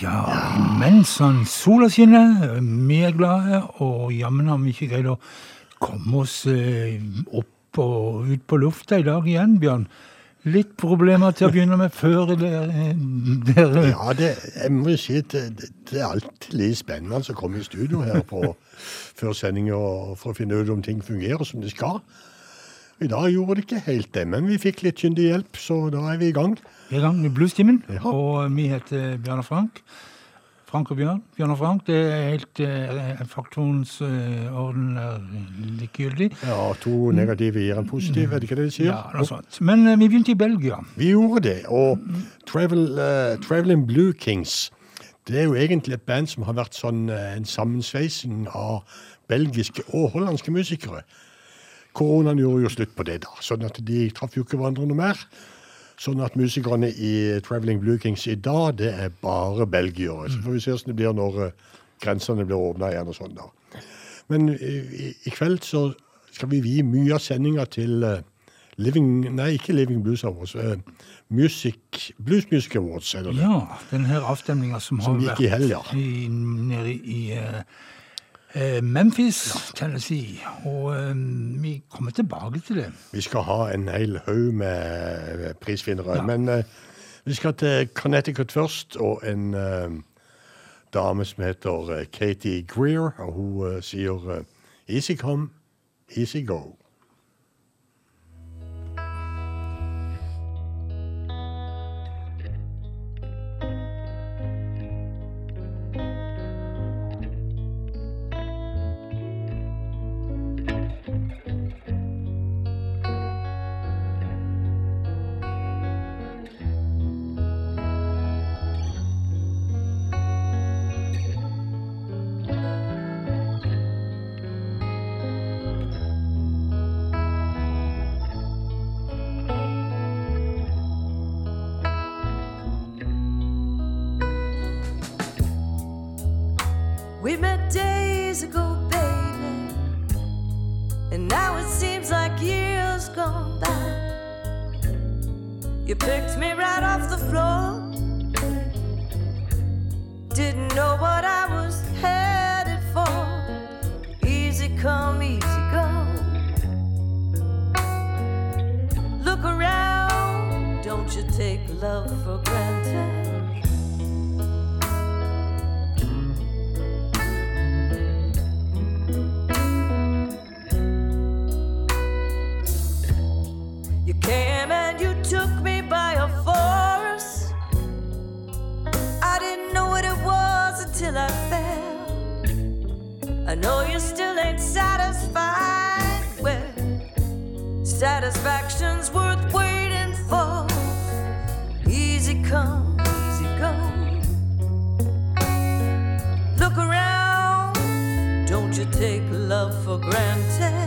Ja. Mens han sola skinner, vi er glade, og jammen har vi ikke greid å komme oss eh, opp og ut på lufta i dag igjen, Bjørn. Litt problemer til å begynne med før dere, dere Ja, det, jeg må si at det, det er alltid litt spennende å komme i studio her på, førsendinga for å finne ut om ting fungerer som det skal. I dag gjorde det ikke helt det, men vi fikk litt kyndig hjelp, så da er vi i gang. Vi er i gang med Bluestimen, Ja. og vi heter Bjørn og Frank. Frank og Bjørn. Bjørn og Frank, det er helt eh, Faktorens eh, orden er likegyldig. Ja, to negative gir en positiv, er det ikke det de sier? Ja, noe sånt. Men eh, vi begynte i Belgia. Vi gjorde det, og Travel, eh, Traveling Blue Kings, det er jo egentlig et band som har vært sånn eh, en sammensveising av belgiske og hollandske musikere. Koronaen gjorde jo slutt på det da, sånn at de traff jo ikke hverandre noe mer. Sånn at musikerne i Traveling Blue Kings i dag, det er bare belgiere. Så får vi se hvordan det blir når eh, grensene blir åpna igjen og sånn da. Men i, i, i kveld så skal vi vie mye av sendinga til eh, Living, nei, ikke Living Blues Awards. eh, Music, Blues Music Awards, er det det? Ja, den her avstemninga som, Som har vært i helga. i, nede i eh, eh, Memphis, Tennessee. Og um, vi kommer tilbake til det. Vi skal ha en hel haug med eh, prisvinnere. Ja. Men uh, vi skal til Connecticut først, og en uh, dame som heter eh, Katie Greer. Og hun uh, sier eh, 'Easy come, easy go'. Satisfaction's worth waiting for. Easy come, easy go. Look around, don't you take love for granted.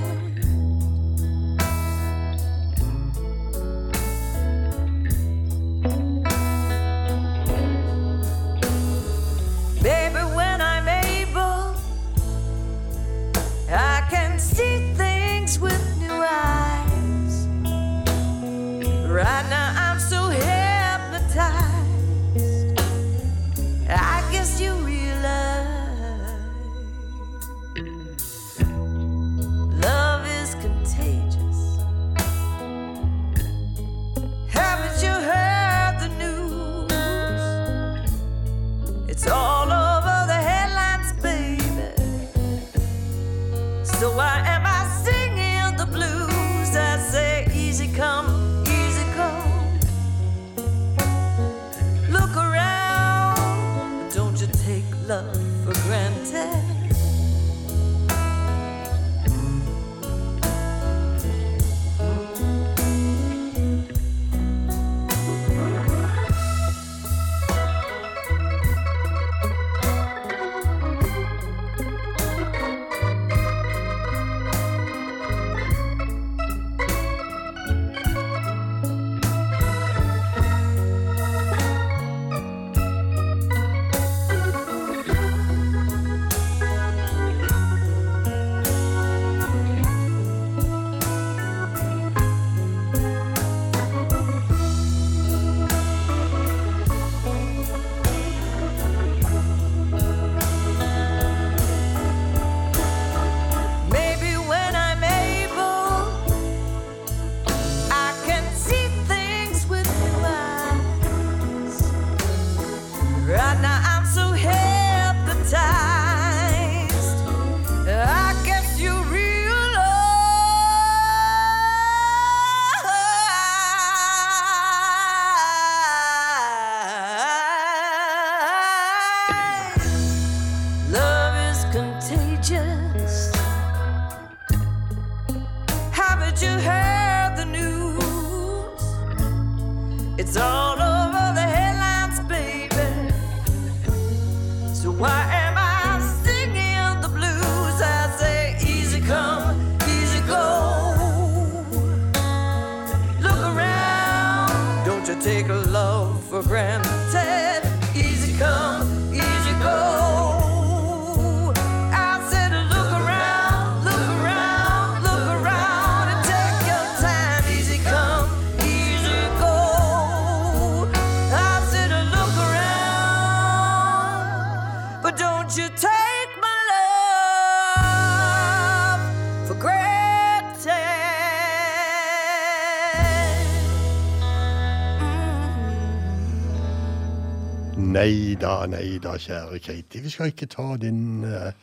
Da, nei da, kjære Katie. Vi skal ikke ta din uh,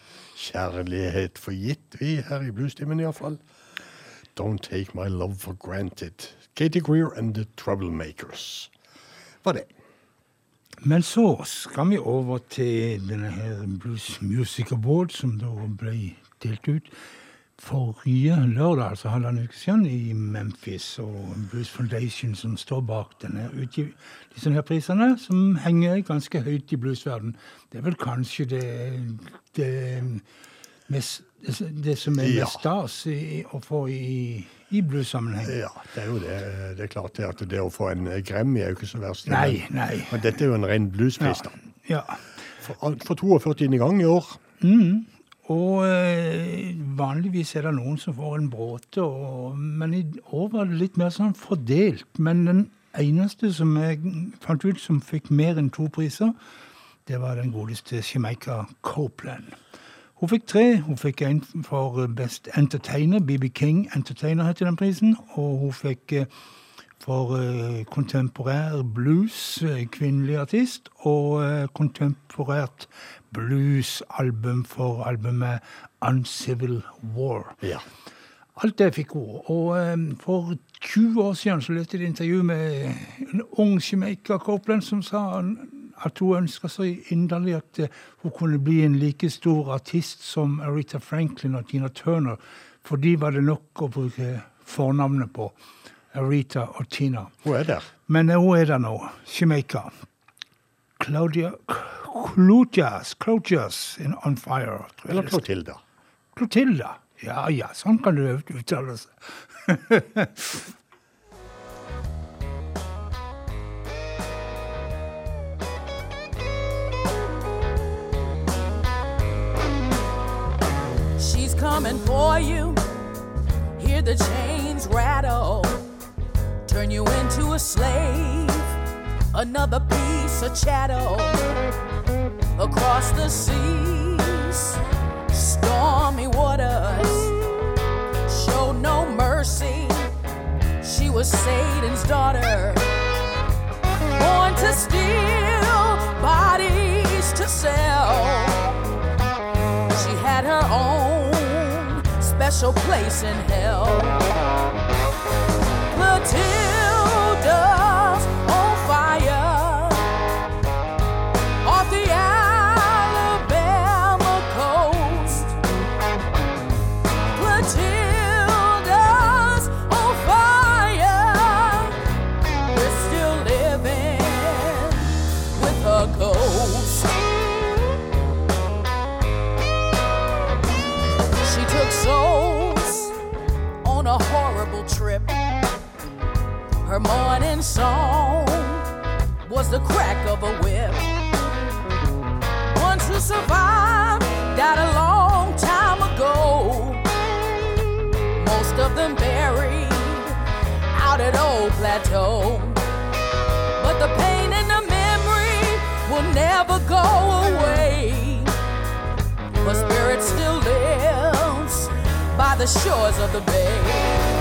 kjærlighet for gitt, vi her i Bluestimen iallfall. Don't take my love for granted. Katie Greer and the Troublemakers. Var det. Men så skal vi over til denne her Blues Music Award, som da ble delt ut forrige lørdag, altså halvannen uke siden, i Memphis. Og Blues Foundation som står bak denne utgiv disse her prisene, som henger ganske høyt i bluesverden. Det er vel kanskje det, det, mest, det, som er Ja. mest stas i, å få i, i blues-sammenheng. Ja, det er jo det. Det er klart det at det å få en Grammy er jo ikke så verst. Nei, nei. Men dette er jo en ren bluespris, da. Ja. For, for 42. gang i år. Og eh, vanligvis er det noen som får en bråte, men i år var det litt mer sånn fordelt. Men den eneste som jeg fant ut som fikk mer enn to priser, det var den godeste Jamaica Copeland. Hun fikk tre. Hun fikk en for Best Entertainer. BB King Entertainer heter den prisen. Og hun fikk eh, for eh, kontemporær blues, eh, kvinnelig artist, og eh, kontemporært blues-album for albumet Uncivil War. Ja. Alt det fikk hun. Og for 20 år siden så leste jeg et intervju med en ung Jamaica Copeland som sa at hun ønska så inderlig at hun kunne bli en like stor artist som Aretha Franklin og Tina Turner. For de var det nok å bruke fornavnet på. Aretha og Tina. Hun er der. Men hun er der nå. Jamaica. Claudia Clujas, Clujas in On Fire. tror jeg Eller det står. Clotilda. Clotilda. Ja ja, sånn kan det uttale seg. She's coming for you. Hear the chains rattle. Turn you into a slave. Another piece of chattel. Across the seas, stormy waters. Show no mercy. She was Satan's daughter. Born to steal, bodies to sell. She had her own special place in hell till Her morning song was the crack of a whip. Ones who survived died a long time ago. Most of them buried out at Old Plateau. But the pain and the memory will never go away. Her spirit still lives by the shores of the bay.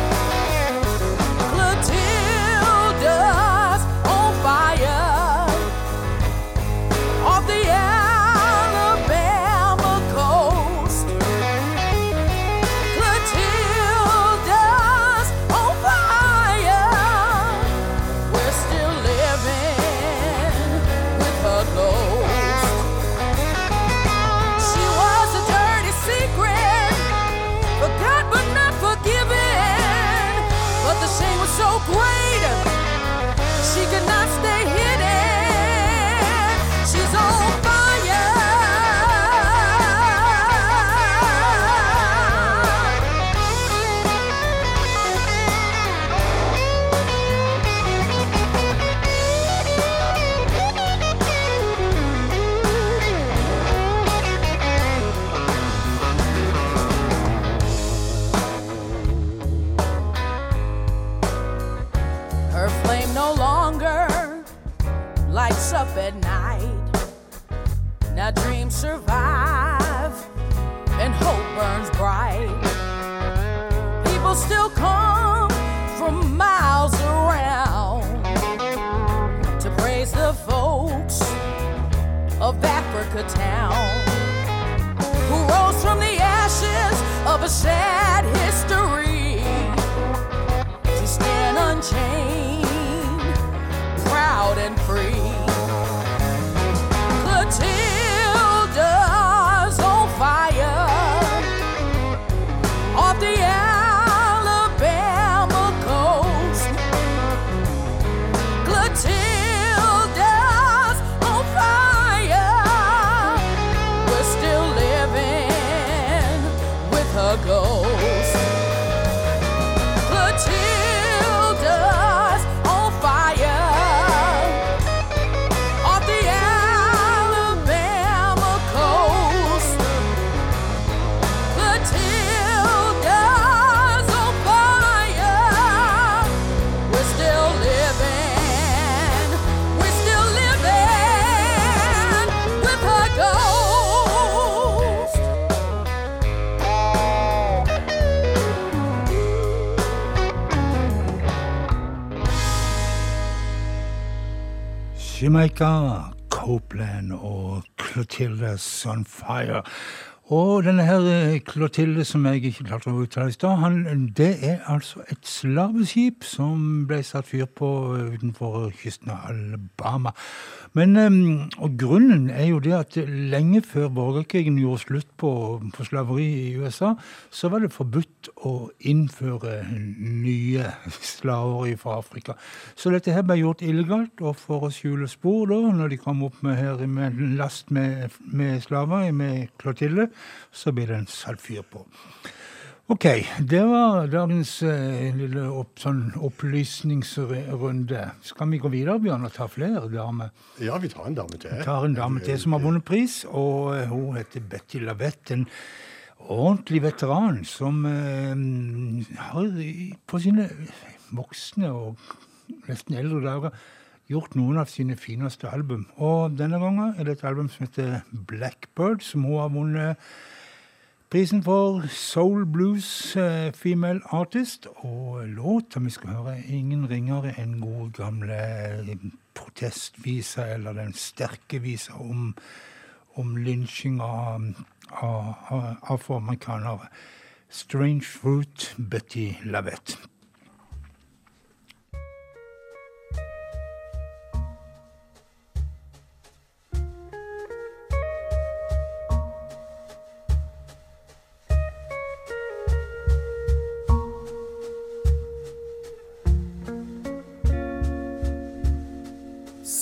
Africa town. Who rose from the ashes of a sad history Jamaica, Copeland og Clotilde Sunfire. Og denne her eh, Clotilde, som jeg ikke klarte å uttale i stad, det er altså et slaveskip som ble satt fyr på eh, utenfor kysten av Alabama. Men, og grunnen er jo det at lenge før borgerkrigen gjorde slutt på, på slaveri i USA, så var det forbudt å innføre nye slaver fra Afrika. Så dette her ble gjort illegalt, og for å skjule spor da, når de kom opp med, her, med en last med, med slaver, med Clotilde, så ble det satt fyr på. Ok, det var dagens eh, lille opp, sånn opplysningsrunde. Skal vi gå videre, Bjørn, og ta flere damer? Ja, vi tar en dame til. Vi tar en dame til som har vunnet pris, og eh, hun heter Betty Lavette. En ordentlig veteran som eh, har på sine voksne og nesten eldre dager gjort noen av sine fineste album. Og denne gangen er det et album som heter Blackbird, som hun har vunnet prisen for Soul Blues eh, Female Artist. Og låta vi skal høre, ingen ringere enn gode gamle eh, protestvisa, eller den sterke visa om, om lynsjing av, av, av afroamerikanere. Strange Fruit, Betty Lavette.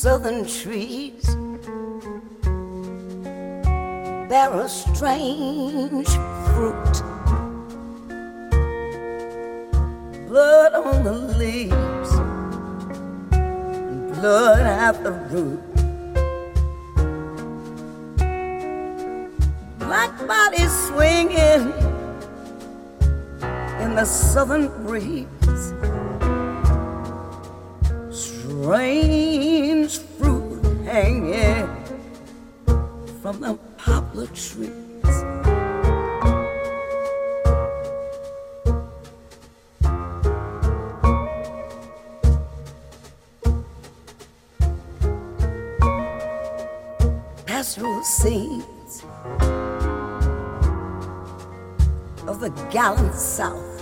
Southern trees bear a strange fruit. Blood on the leaves and blood at the root. Black bodies swinging in the southern breeze strange from the poplar trees. Pastoral scenes of the gallant South.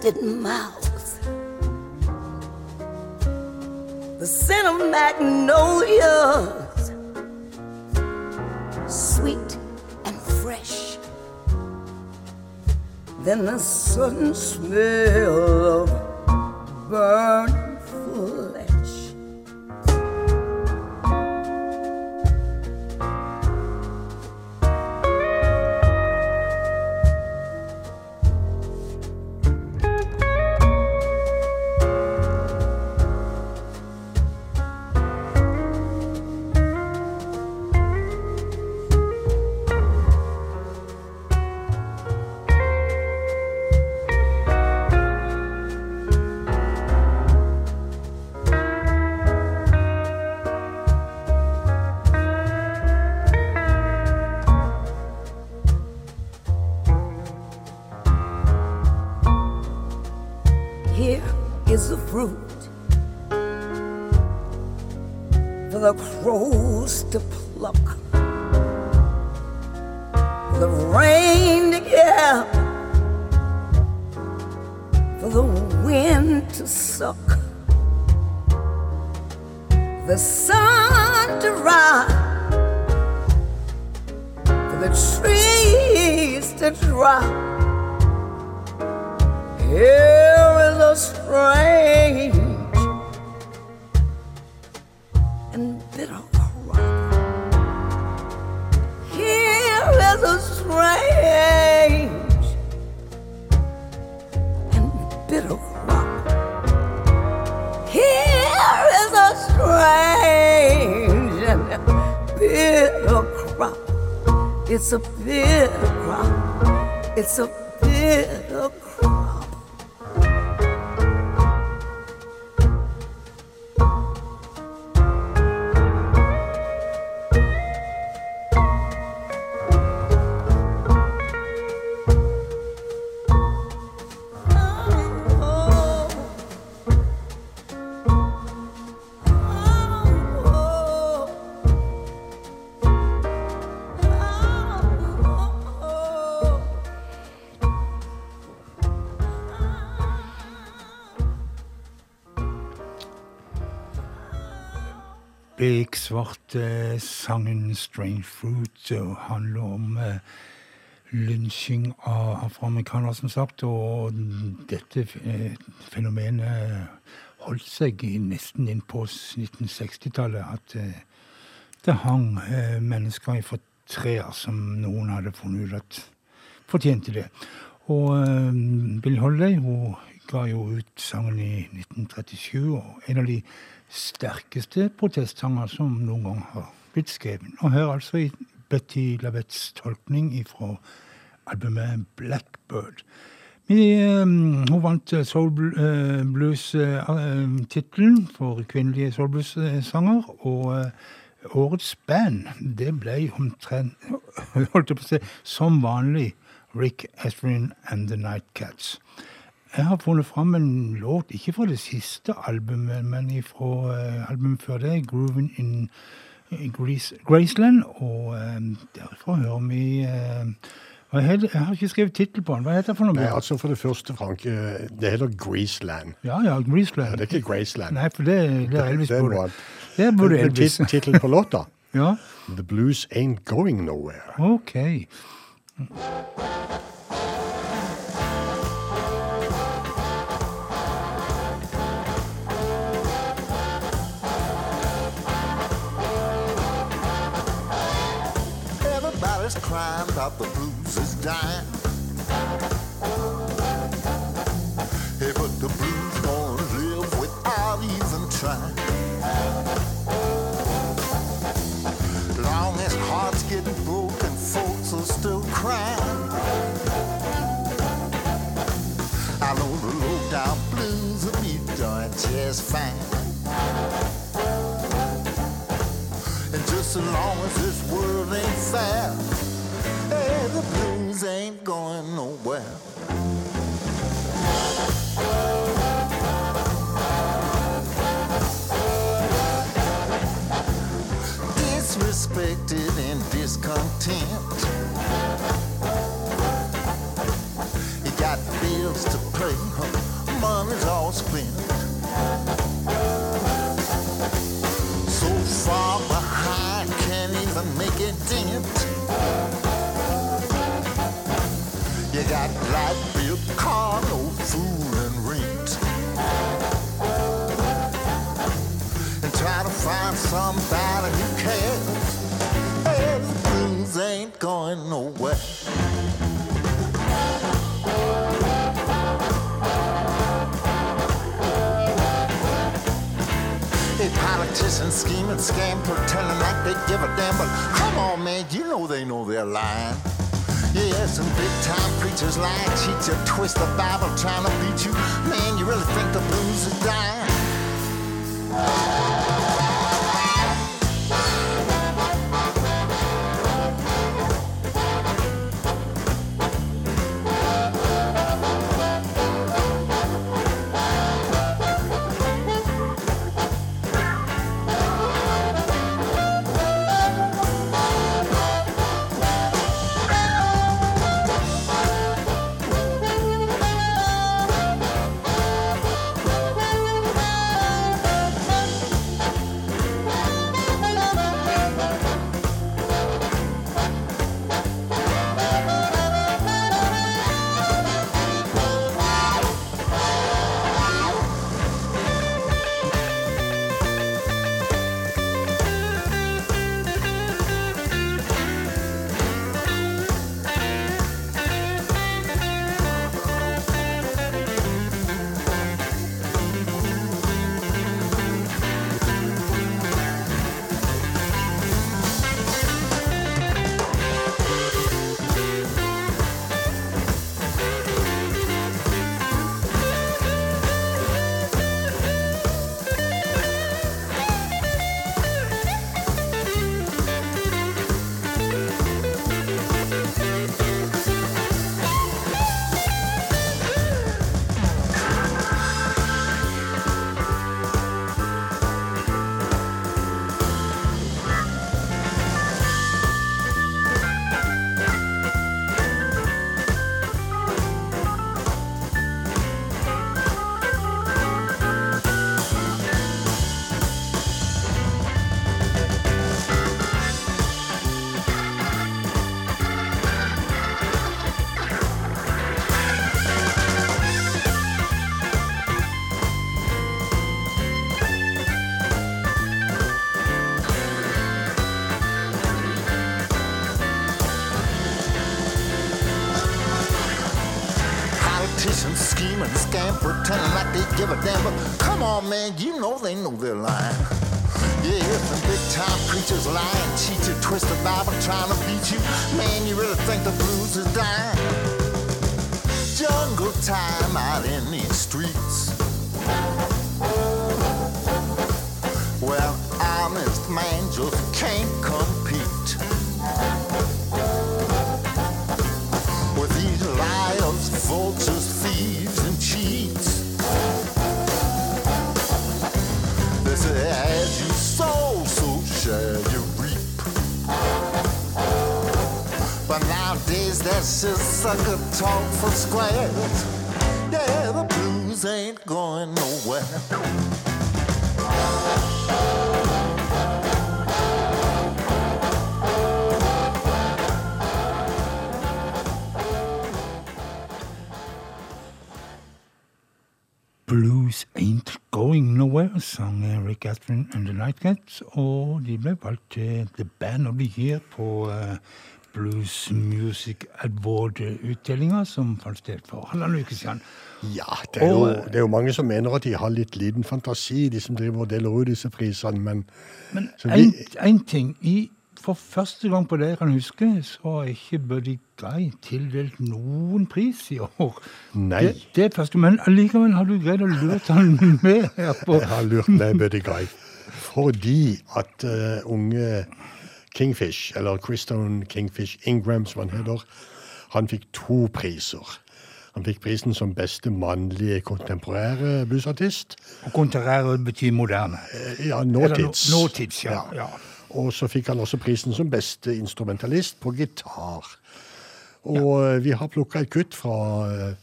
Twisted mouths. The scent of magnolias, sweet and fresh. Then the sudden smell of burning beksvarte sangen 'Strange Fruit' og handler om eh, lynsjing av afroamerikanere, som sagt. Og dette eh, fenomenet holdt seg nesten inn på 1960-tallet. At eh, det hang mennesker fra trær som noen hadde funnet ut at fortjente det. Og Bill Holley hun ga jo ut sangen i 1937, og en av de sterkeste protestsanger som noen gang har blitt skrevet. Og her altså i Betty Lavettes tolkning fra albumet Blackbird. Vi, um, hun vant eh, Soul eh, Blues-tittelen for kvinnelige soul blues-sanger. Og uh, årets band, det ble omtrent holdt på å si, som vanlig Rick Astlin and The Nightcats. Jeg har funnet fram en låt, ikke fra det siste albumet, men fra uh, albumet før det, Grooven in Grease, Graceland'. Og uh, derfra hører vi uh, hva heter, Jeg har ikke skrevet tittel på den. Hva heter det for noe? Nei, altså For det første, Frank, eh, det heter Greaseland. Ja, ja, Graceland. Ja, det er ikke Graceland. Nei, for det, det er Elvis Det på det. Det burde Elvis. Tittelen på låta? Ja, The Blues Ain't Going Nowhere. ok. Crying about the blues is dying. Hey, but the blues gonna live without even trying. Long as hearts getting broken, folks are still crying. I know the low down blues will be doing just fine. And just as long as this world ain't fair, ain't going nowhere. Disrespected and discontent. You got bills to pay, money's all spent. Light bill, car, no and rent. And try to find somebody who cares. Hey, the blues ain't going nowhere. Politicians scheming, scam, pretending like they give a damn. But come on, man, you know they know they're lying. Yeah, some big time preachers lie, cheat you, twist the Bible, trying to beat you. Man, you really think the blues is dying? But come on, man, you know they know they're lying. Yeah, the big time preachers lying, cheat you, twist the Bible trying to beat you, man, you really think the blues is dying? Jungle time out in these streets. Just sucker talk for squares. Yeah, the blues ain't going nowhere. Blues Ain't Going Nowhere, sang Rick Astley and The Nightcats, og de ble valgt til The Band of the Year på eh, Blues Music Award-utdelinga som fant sted for halvannen uke siden. Ja, det er, jo, Og- det er jo mange som mener at de har litt liten fantasi, de som driver og deler ut disse prisene, men Men én ting. I, for første gang på det jeg kan huske, så har ikke Buddy Guy tildelt noen pris i år. Nei. Det, det er første, Men allikevel har du greid å lure han med her på jeg har lurt med Buddy Guy. Fordi at uh, unge Kingfish, eller Christone Kingfish Ingram, som han heter, han fikk to priser. Han fikk prisen som beste mannlige kontemporære bluesartist. Og kontemporære betyr moderne. Eh, Ja, nåtids. No, nåtids, ja, ja. Og så fikk han også prisen som beste instrumentalist på gitar. Og ja. vi har plukka et kutt fra eh,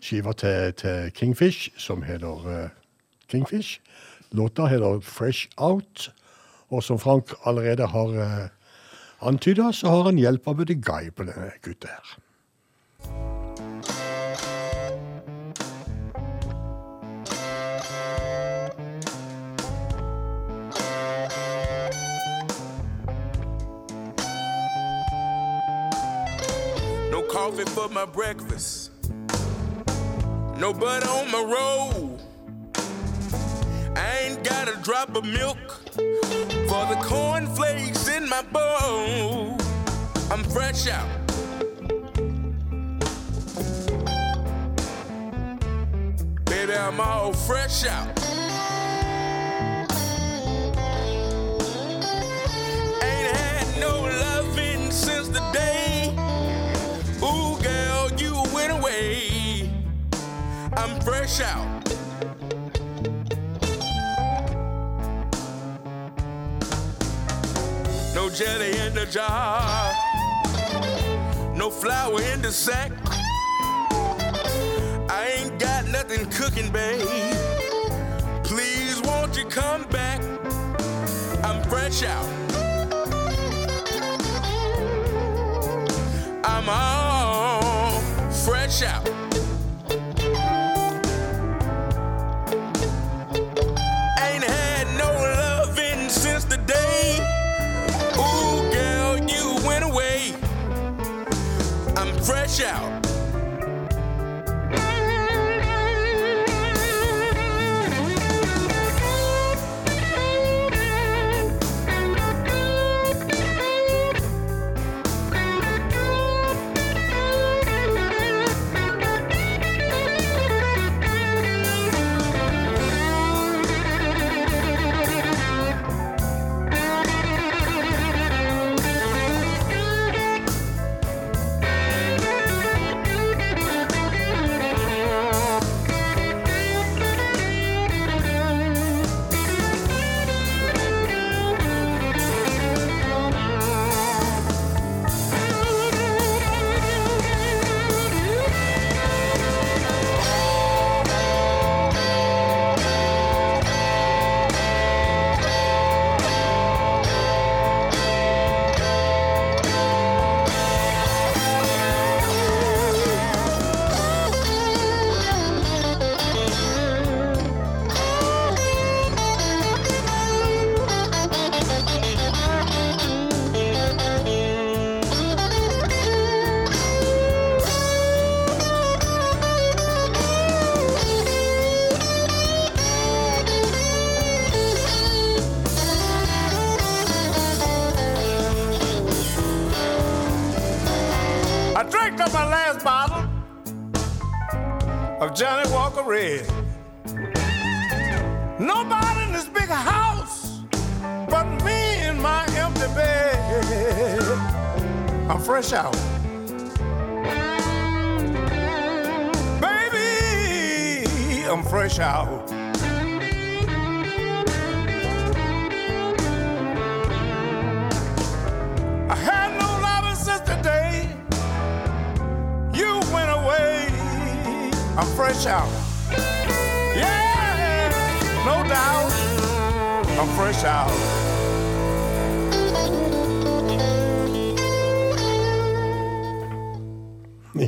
skiva til, til Kingfish, som heter eh, Kingfish. Låta heter Fresh Out. Og som Frank allerede har uh, antyda, så har han hjelp av Buddy Guy på denne kuttet her. Coffee for my breakfast. No butter on my roll. I ain't got a drop of milk for the cornflakes in my bowl. I'm fresh out. Baby, I'm all fresh out. Ain't had no loving since the day Ooh, girl, you went away. I'm fresh out. Jelly in the jar. No flour in the sack. I ain't got nothing cooking, babe. Please, won't you come back? I'm fresh out. I'm all fresh out.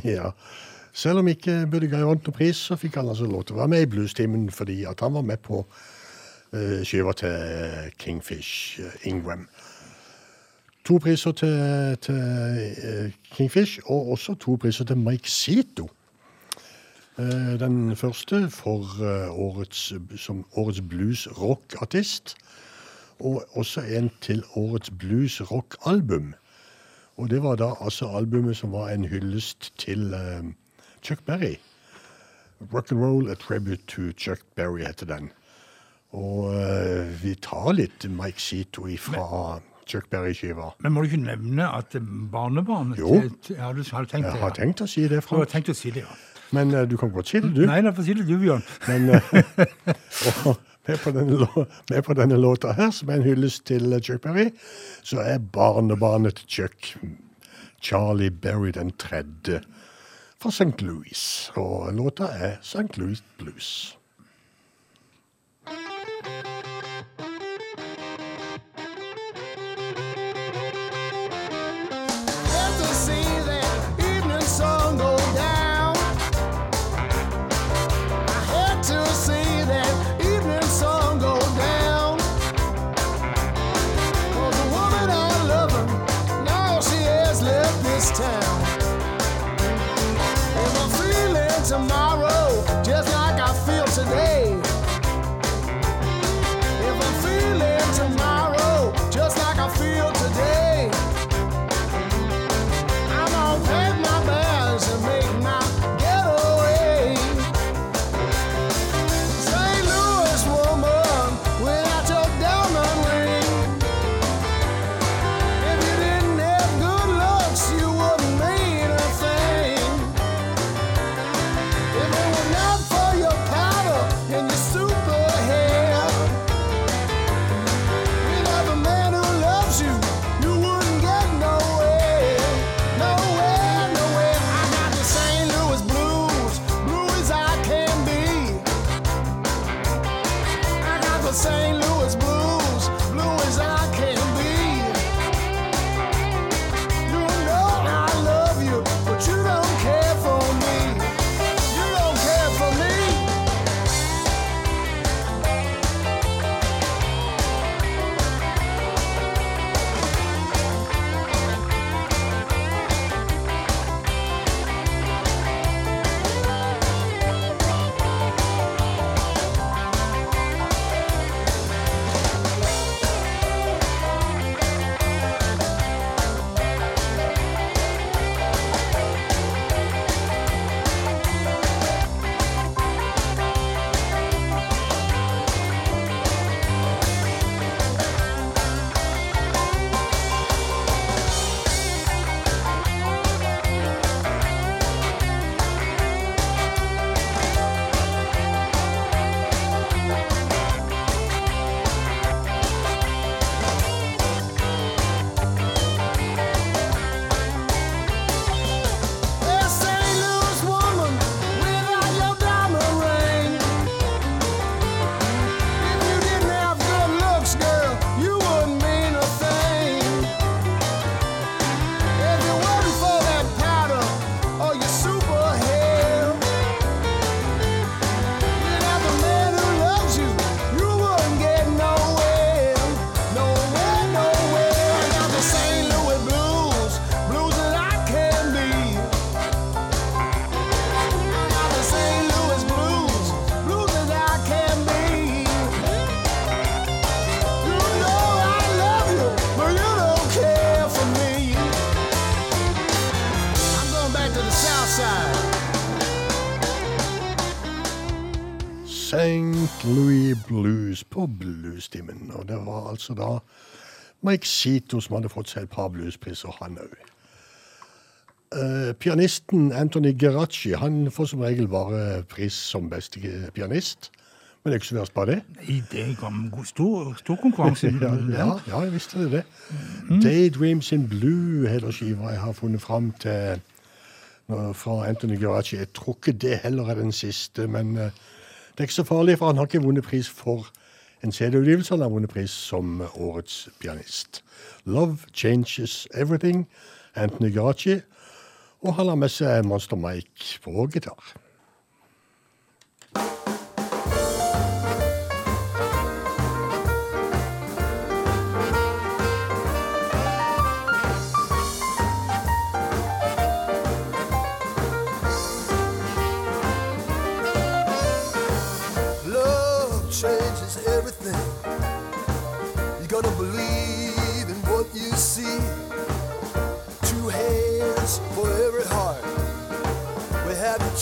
Ja. Selv om ikke Buddy Guy vant noen pris, så fikk han altså lov til å være med i Bluestimen fordi at han var med på uh, skiva til Kingfish eh, Ingram. To priser til, til eh, Kingfish, og også to priser til Mike Sito. Den første for årets, som årets blues-rock-artist, og også en til årets blues-rock-album. Og det var da altså albumet som var en hyllest til uh, Chuck Berry. Rock and Roll, A Tribute to Chuck Berry heter den. Og uh, vi tar litt Mike Zito fra Chuck Berry-skiva. Men må du ikke nevne at barnebarnet Jo. til- Ja, du har tenkt det, Jeg ja. har tenkt å si det, Du har tenkt å si det, ja. Men uh, du kan godt si det, du. Nei, da får si det du, Bjørn. Men eh, og med, på denne, med på denne låta her, som er en hyllest til Chuck Berry, så er barnebarnet til Chuck Charlie Berry den tredje fra St. Louis. Og låta er St. Louis Blues. Bluestimen. Og det var altså da Mike Sito som hadde fått seg et par bluespriser, han òg. pianisten Anthony Geracci han får som regel bare pris som beste pianist. Men det er ikke så verst bare det. I det kom stor, stor konkurranse. Ja, ja, ja, jeg visste det. det. Daydreams in Blue heter skiva jeg har funnet fram til nå, fra Anthony Geraci. Jeg tror ikke det heller er den siste, men eh, det er ikke så farlig, for han har ikke vunnet pris for en CD-utgivelse. Han har vunnet pris som årets pianist. Love Changes Everything, Anthony Geraci. Og han har med seg Monster Mike på gitar.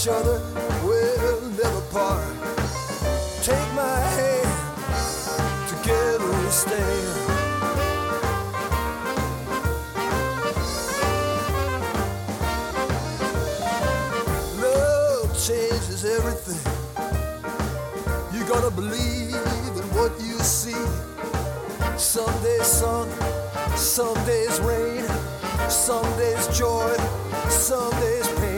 Each other, we'll never part. Take my hand, together we stand. Love changes everything. You gotta believe in what you see. Some days sun, some days rain, some days joy, some days pain.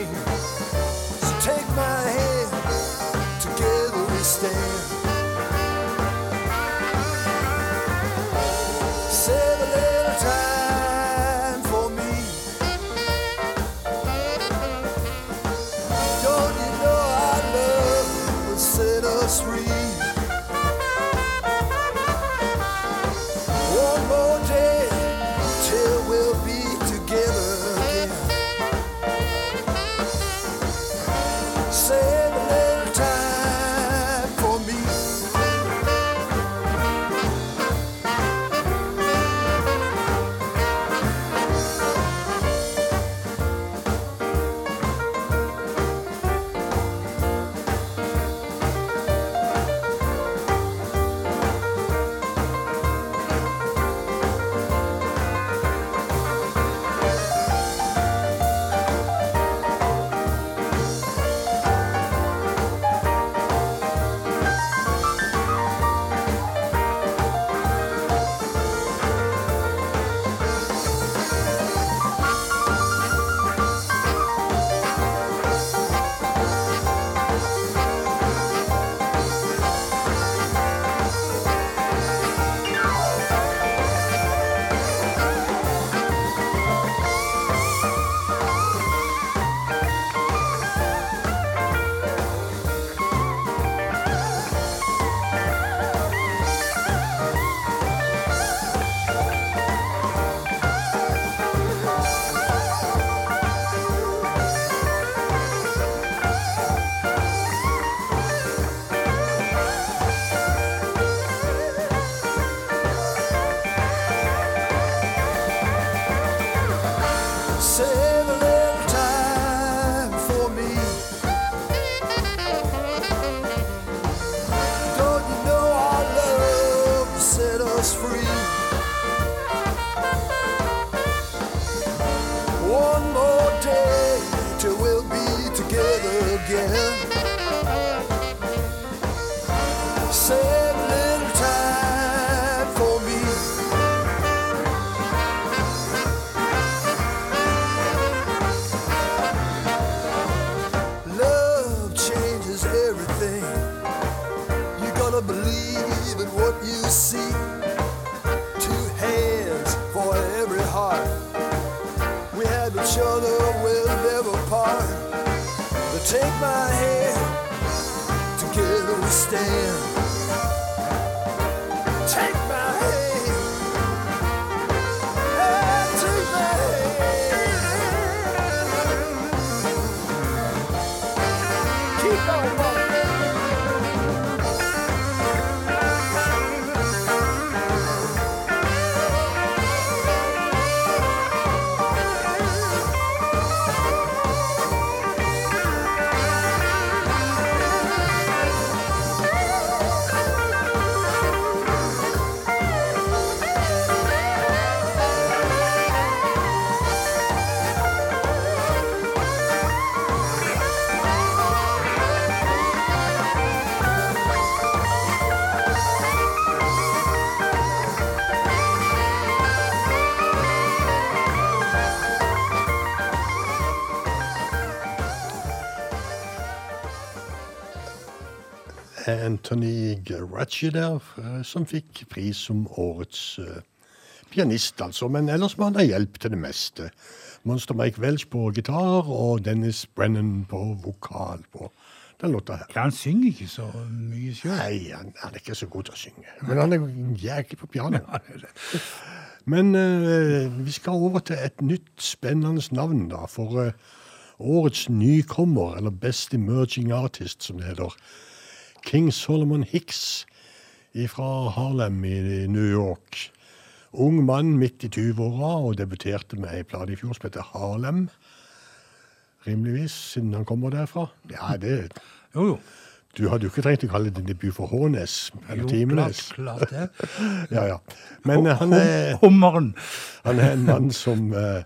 Anthony der, eh, som fikk pris som årets eh, pianist, altså. Men ellers må han ha hjelp til det meste. Monster Mike Welch på gitar og Dennis Brennan på vokal på den låta her. Ja, han synger ikke så mye sjøl. Nei, han, han er ikke så god til å synge. Men han er jæklig på piano. Men uh, vi skal over til et nytt spennende navn, da. For uh, årets nykommer, eller Best Emerging Artist, som det heter, King Solomon Hicks fra Harlem i New York. Ung mann midt i 20-åra og debuterte med ei plate i fjor som heter Harlem. Rimeligvis, siden han kommer derfra. Ja, det Jo, jo. Du hadde jo ikke trengt å kalle det debut for Hånes eller Jo, Timenes. klart, klart det. Ja, ja. Men han er, Hummeren. han er en mann som eh,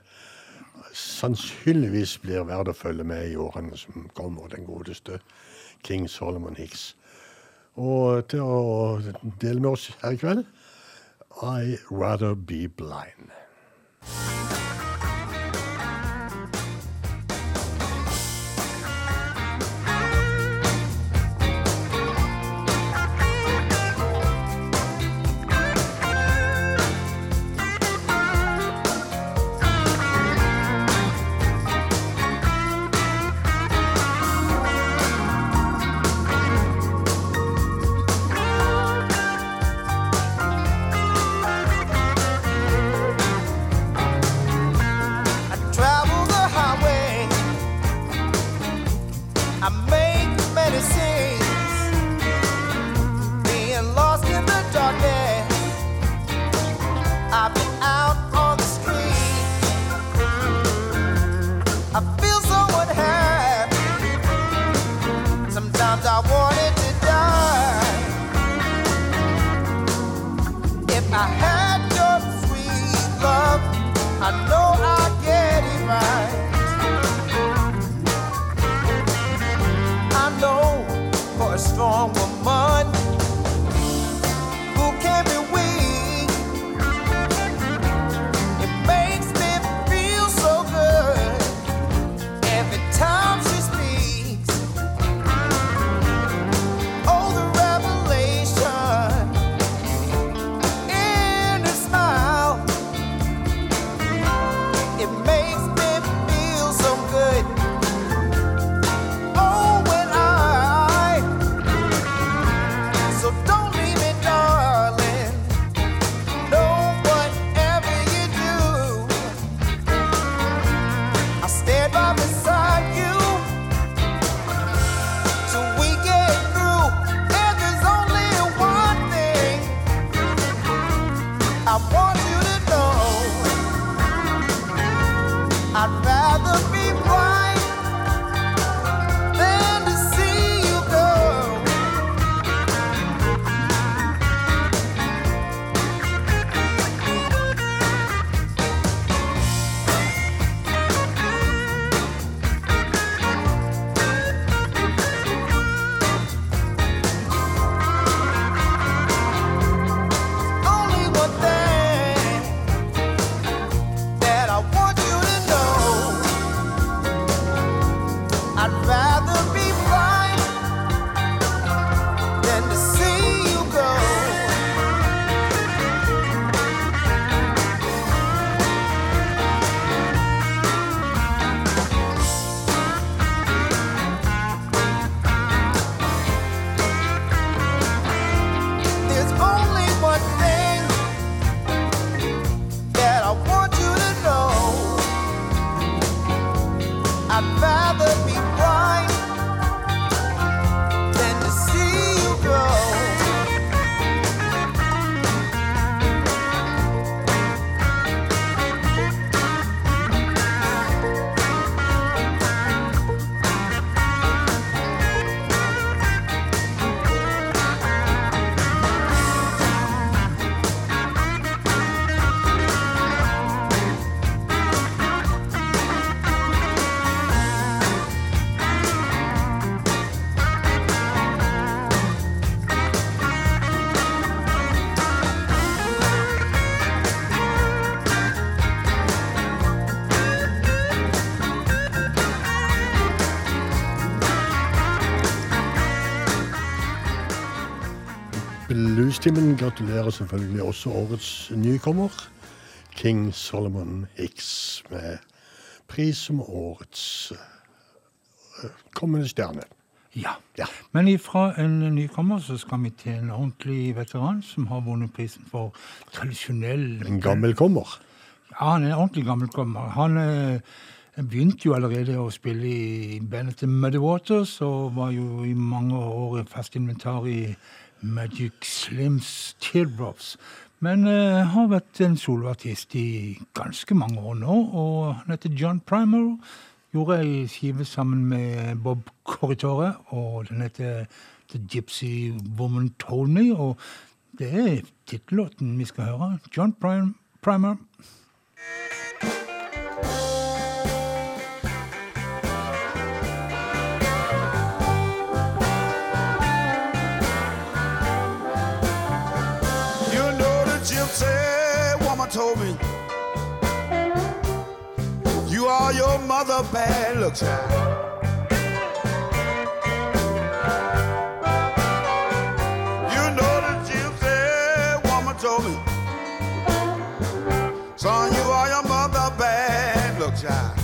sannsynligvis blir verd å følge med i årene som kommer, den godeste King Solomon Hicks. Og til å dele med oss her i kveld I Rather Be Blind. Bluestimen gratulerer selvfølgelig også årets nykommer, King Solomon Hicks, med pris som årets eh, kommende stjerne. Ja. Ja. Men ifra en nykommer så skal vi til en ordentlig veteran som har vunnet prisen for tradisjonell En gammel kommer. Ja, han er en ordentlig gammelkommer. Han eh, begynte jo allerede å spille i bandet til Muddy Waters, og var jo i mange år fast inventar i Magic Slims Teardrops. Men uh, har vært en soloartist i ganske mange år nå, og han heter John Primer. Gjorde ei skive sammen med Bob Corritore, og den heter The Gypsy Woman Me, og det er tittellåten vi skal høre. John Prim Primer. Your bad luck child You know the gypsy woman told me Son, you are your mother bad luck child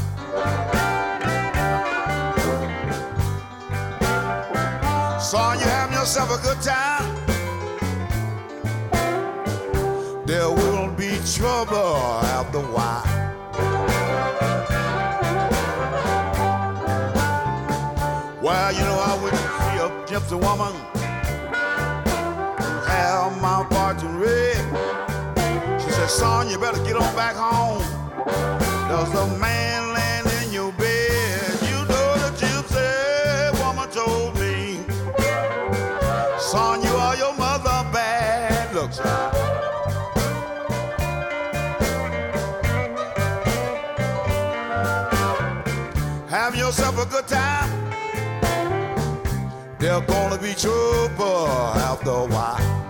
Son, you having yourself a good time. There will be trouble after a while. Gypsy woman have my fortune read. She said, son, you better get on back home. There's a man laying in your bed. You know the gypsy woman told me, son, you are your mother bad. Look, child. Have yourself a good time. There's gonna be trouble after a while.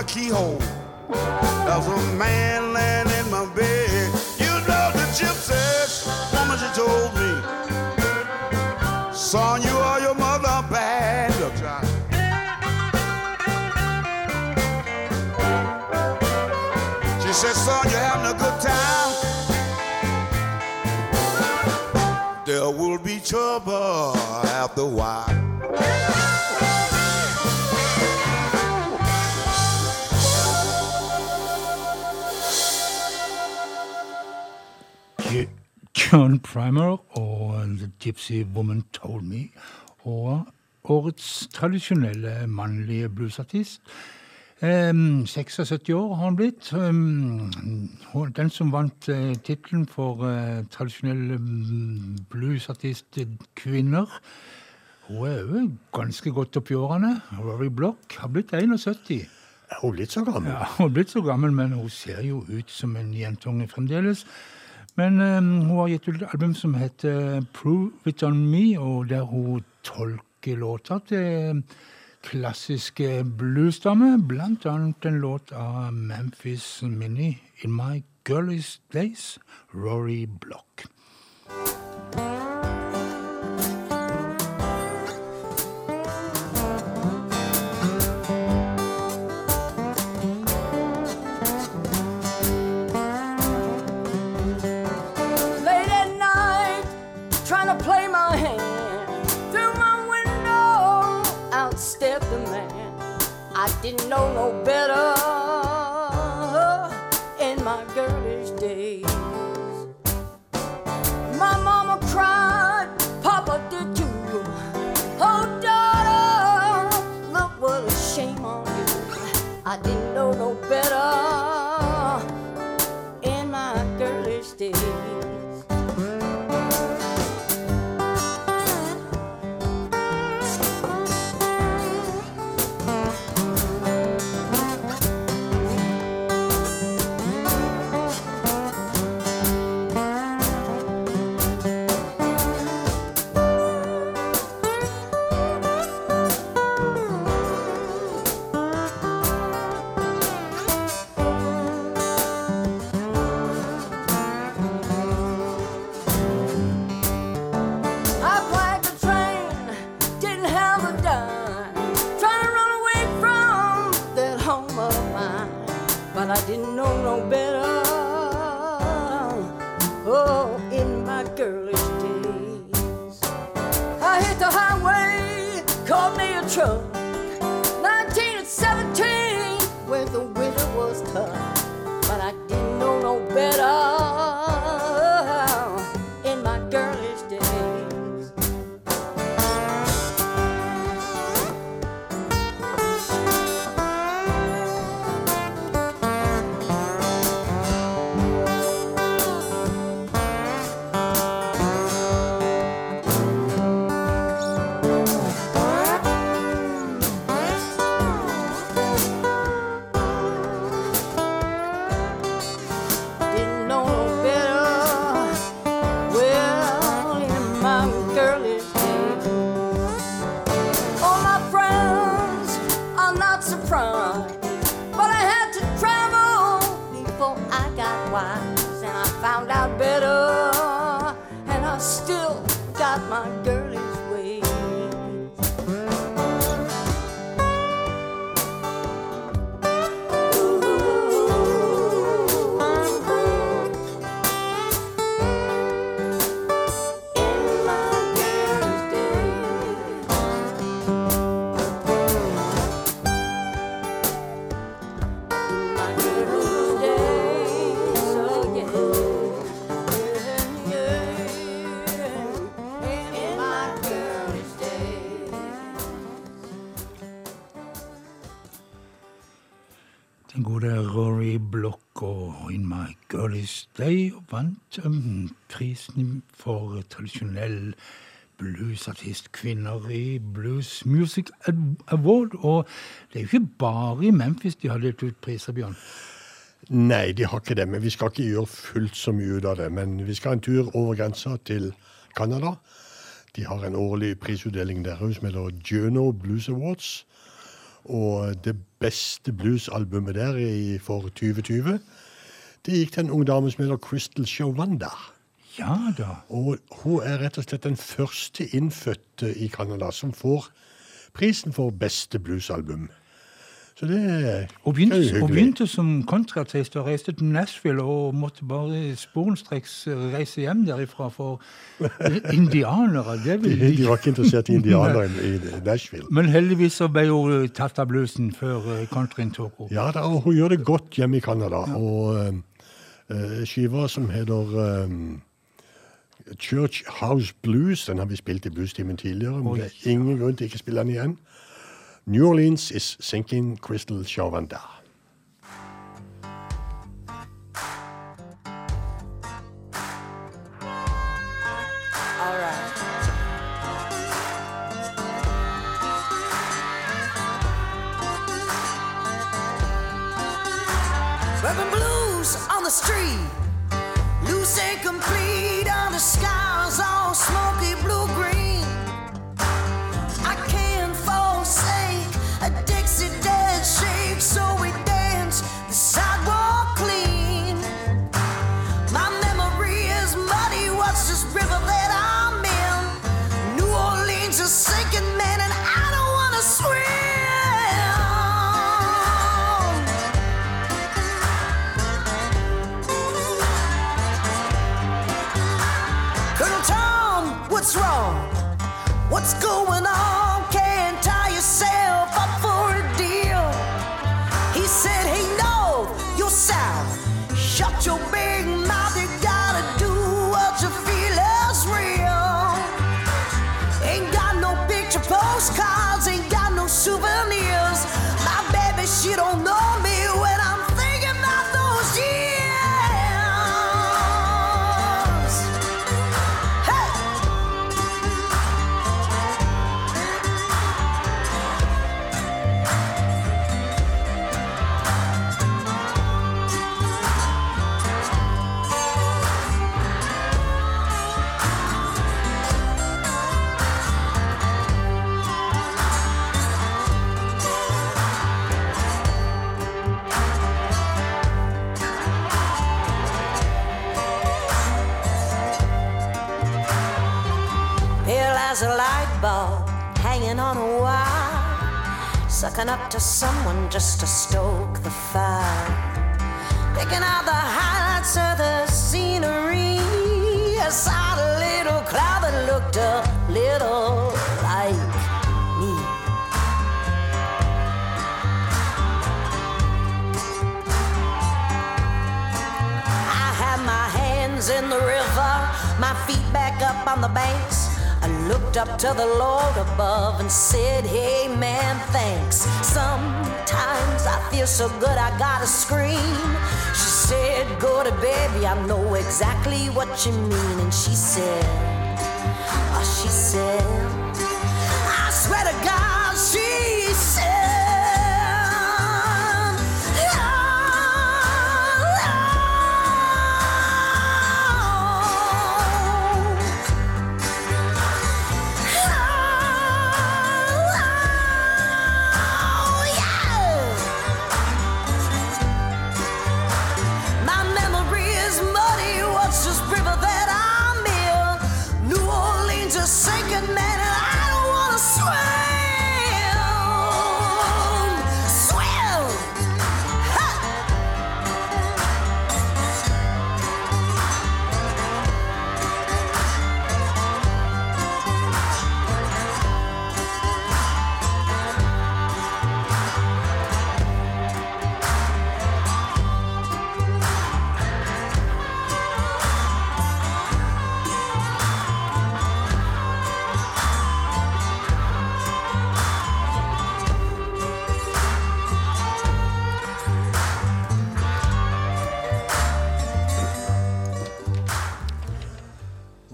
My keyhole, was a man laying in my bed. You know the gypsy woman, she told me, son, you are your mother bad. Look, child. She said, son, you're having a good time. There will be trouble after a while. John Primer og The Gypsy Woman Told Me. Og årets tradisjonelle mannlige bluesartist. Em, 76 år har han blitt. Den som vant uh, tittelen for eh, tradisjonelle mm, bluesartist kvinner. Hun er jo ganske godt oppi årene. Rory Block har blitt 71. Er hun blitt så gammel? Ja, hun er blitt så gammel, men hun ser jo ut som en jentunge fremdeles. Men um, hun har gitt ut et album som heter Prove It On Me, og der hun tolker låter til, klassiske bluesdamer, blant annet en låt av Memphis Mini, In My Girlish Days, Rory Block. Didn't know no better found out Day vant um, prisen for tradisjonell bluesartist kvinner i Blues Music Award. Og det er jo ikke bare i Memphis de har delt ut priser, Bjørn. Nei, de har ikke det, men vi skal ikke gjøre fullt så mye ut av det. Men vi skal en tur over grensa til Canada. De har en årlig prisutdeling der som heter Juno Blues Awards. Og det beste bluesalbumet der for 2020, det gikk til en ung dame som heter Crystal Shovanda. Ja da. Og hun er rett og slett den første innfødte i Canada som får prisen for beste bluesalbum. Så det er Og begynte, er jo og begynte som kontratist og reiste til Nashville og måtte bare sporenstreks reise hjem derifra for indianere. Det De, de var ikke interessert i indianere i, i Nashville. Men heldigvis så ble hun tatt av bluesen før eh, countryen tok henne. Ja, da, og hun gjør det godt hjemme i Canada. Og eh, eh, skiva som heter um, Church House Blues, den har vi spilt i Bluestimen tidligere, men det er ingen grunn til ikke å spille den igjen. New Orleans is sinking Crystal Chavanda. As a light bulb hanging on a wire, sucking up to someone just to stoke the fire. Picking out the highlights of the scenery. I saw a little cloud that looked a little like me. I had my hands in the river, my feet back up on the banks. Looked up to the Lord above and said, Hey man, thanks. Sometimes I feel so good I gotta scream. She said, Go to baby, I know exactly what you mean. And she said, Oh, she said, I swear to God,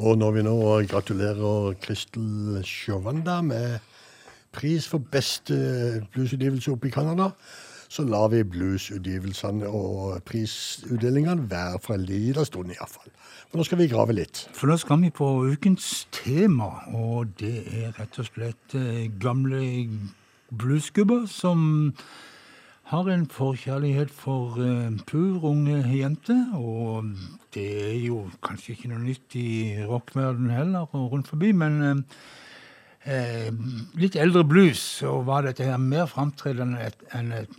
Og når vi nå gratulerer Kristel Sjovanda med pris for beste bluesutgivelse oppe i Canada, så lar vi bluesutgivelsene og prisutdelingene være for en liten stund iallfall. For nå skal vi grave litt. For nå skal vi på ukens tema, og det er rett og slett eh, gamle bluesgubber som har en forkjærlighet for uh, pur unge jenter, og det er jo kanskje ikke noe nytt i rockverdenen heller, og rundt forbi, men eh, eh, litt eldre blues, så var dette her mer framtredende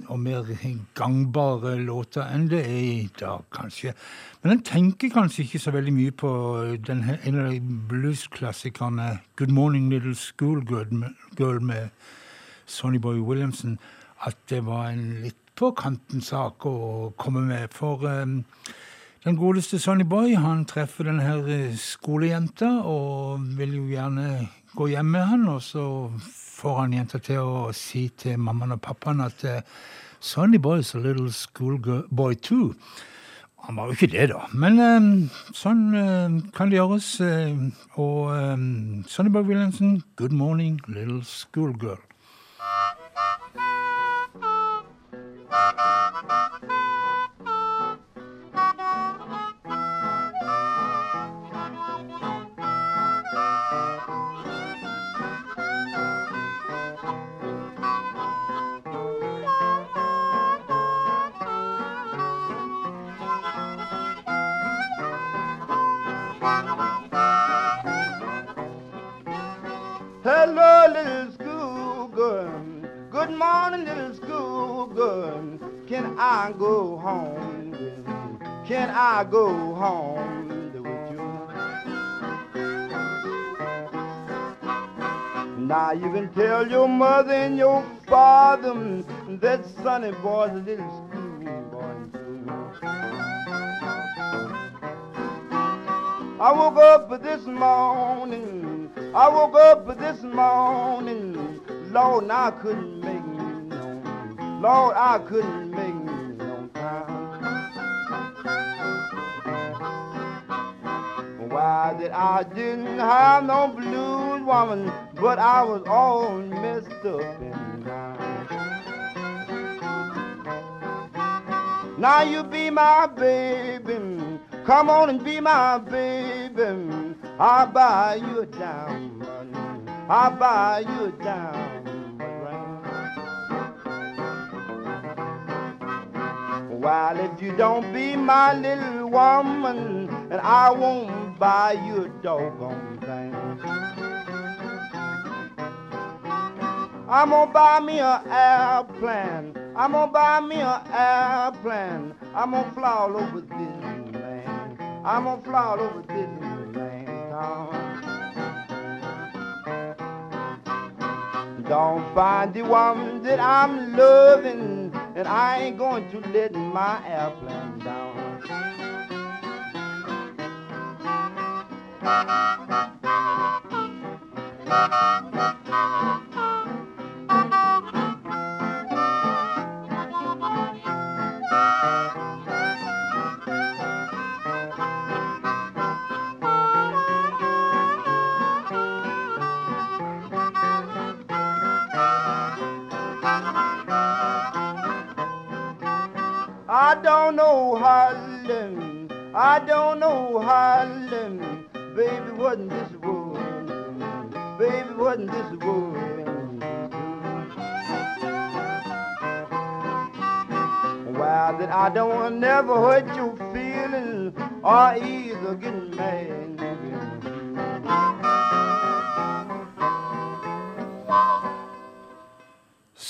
og mer gangbare låter enn det er i dag, kanskje. Men en tenker kanskje ikke så veldig mye på den, en av de bluesklassikerne, Good Morning Little med, Girl med Sonny Boy Williamson, at det var en litt på kanten sak å komme med. For eh, den godeste Sonny Boy han treffer denne eh, skolejenta og vil jo gjerne gå hjem med han, og så får han jenta til å si til mammaen og pappaen at eh, Sonny Boy is a little schoolboy too. Han var jo ikke det, da. Men eh, sånn kan det gjøres. og um, Sonny Boy Williamson, good morning, little schoolgirl. Hello, Good morning, little schoolgirl. Can I go home? Can I go home with you? Now you can tell your mother and your father that Sonny boy's a little schoolboy. I woke up this morning. I woke up this morning. Lord, I couldn't make. Lord, I couldn't make me no time. Why that I didn't have no blues woman, but I was all messed up inside. Now you be my baby. Come on and be my baby. I'll buy you a diamond. I'll buy you a While if you don't be my little woman, and I won't buy you a doggone thing. I'm gonna buy me a airplane. I'm gonna buy me a airplane. I'm gonna fly all over Disneyland. I'm gonna fly all over Disneyland. town. Don't find the one that I'm loving, and I ain't going to let my airplane down. I don't know Harlem. I don't know Harlem. Baby, wasn't this wood? Baby, wasn't this wood? Well, that I don't never hurt your feelings or either getting mad.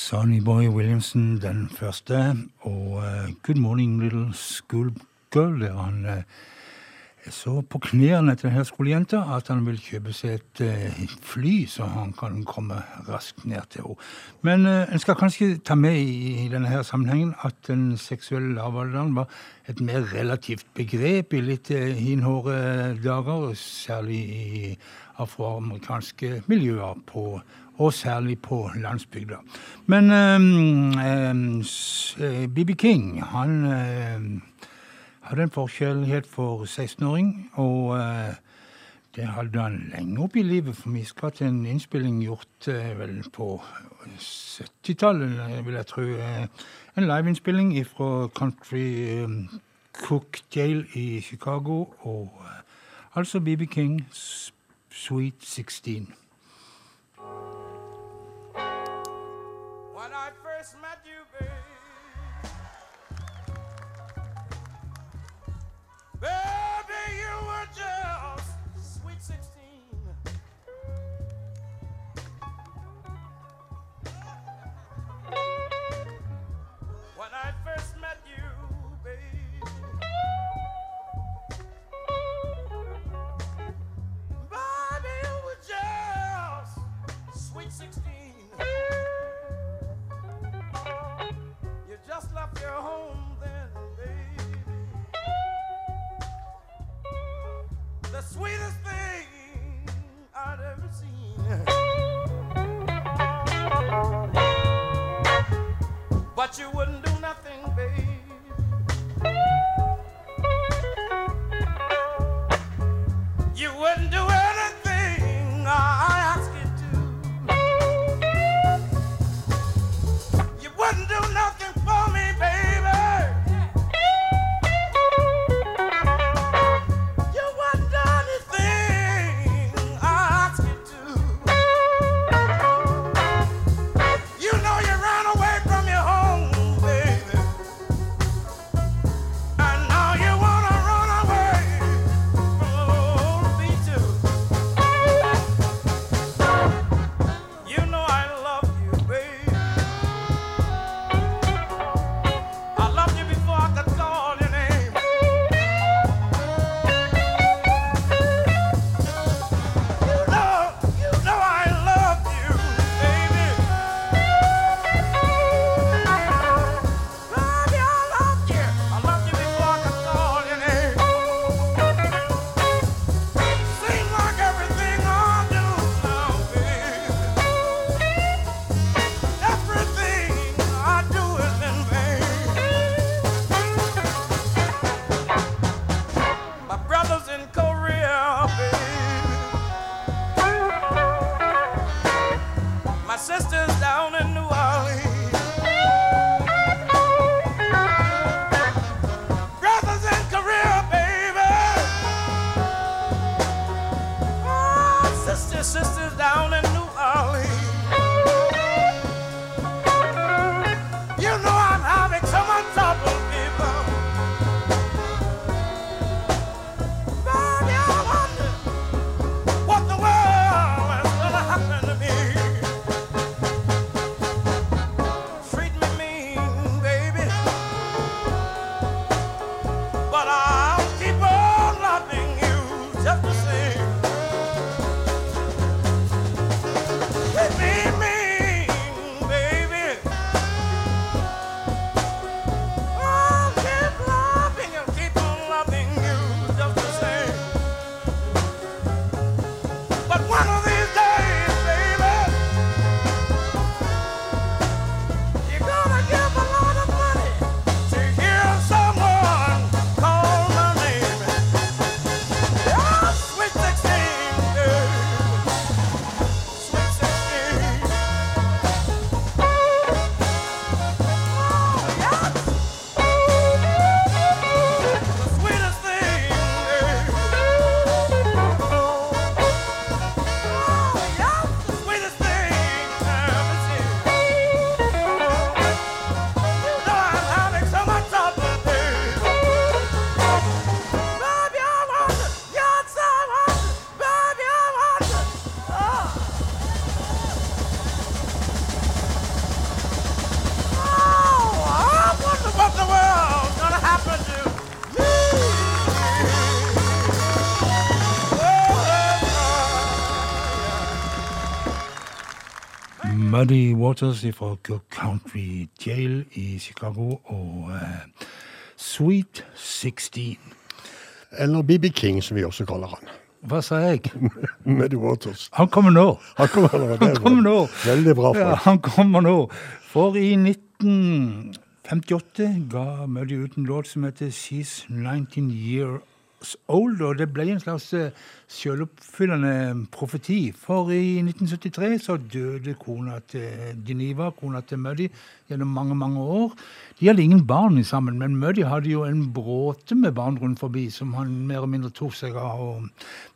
Sonny Boy Williamson den første, og uh, Good Morning Little Schoolgirl, der han uh, er så på knærne til denne skolejenta at han vil kjøpe seg et uh, fly, så han kan komme raskt ned til henne. Men en skal kanskje ta med i, i denne her sammenhengen at den seksuelle lavalderen var et mer relativt begrep i litt hinhåre dager, særlig i afroamerikanske miljøer på og særlig på landsbygda. Men BB King, han eh, hadde en forkjærlighet for 16-åring, og eh, det hadde han lenge opp i livet, for vi skal til en innspilling gjort eh, vel på 70-tallet, vil jeg tro. En liveinnspilling fra Country Cookdale i Chicago, og altså BB King, Sweet 16. Muddy Waters fra Cook Country Jail i Chicago og eh, Sweet 16. Eller BB King, som vi også kaller han. Hva sa jeg? Muddy Waters. Han kommer nå. Han kommer nå. Han kommer nå. Veldig bra. Ja, han kommer nå. For i 1958 ga Muddy ut en låt som heter She's 19 Years Old, og det ble en slags eh, selvoppfyllende profeti. For i 1973 så døde kona til Geneva, kona til Muddy, gjennom mange, mange år. De hadde ingen barn sammen, men Muddy hadde jo en bråte med barn rundt forbi som han mer eller mindre tok seg av.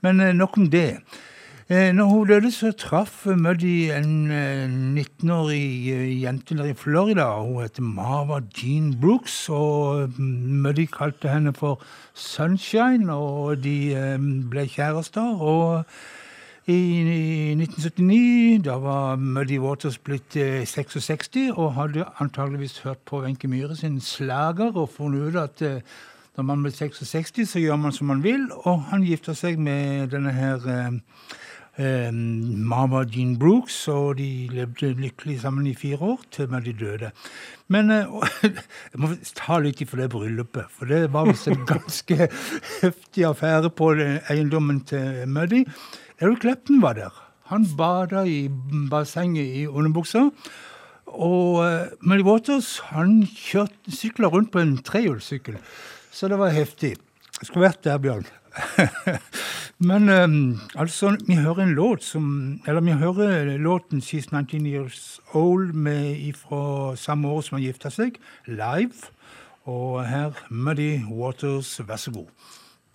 Men eh, nok om det. Eh, Når hun døde, så traff Muddy en eh, 19-årig eh, jente der i Florida. Hun heter Mava Jean Brooks, og mm, Muddy kalte henne for Sunshine, og de eh, ble kjærester. Og i, i 1979, da var Muddy Waters blitt eh, 66 og hadde antageligvis hørt på Wenche Myhre sin slager og funnet ut at eh, når man blir 66, så gjør man som man vil, og han gifter seg med denne her Mama Jean Brooks, og de levde lykkelig sammen i fire år, til de døde. Men eh, jeg må ta litt for det bryllupet, for det var visst en ganske heftig affære på eiendommen til Muddy. Eric Clapton var der. Han bada i bassenget i underbuksa. Og uh, Muddy Waters han kjørte sykla rundt på en trehjulssykkel, så det var heftig. Jeg skulle vært der, Bjørn. Men um, altså, vi hører en låt som Eller vi hører låten 'She's 19 Years Old' med fra samme år som han gifta seg, live. Og her Muddy Waters, vær så god.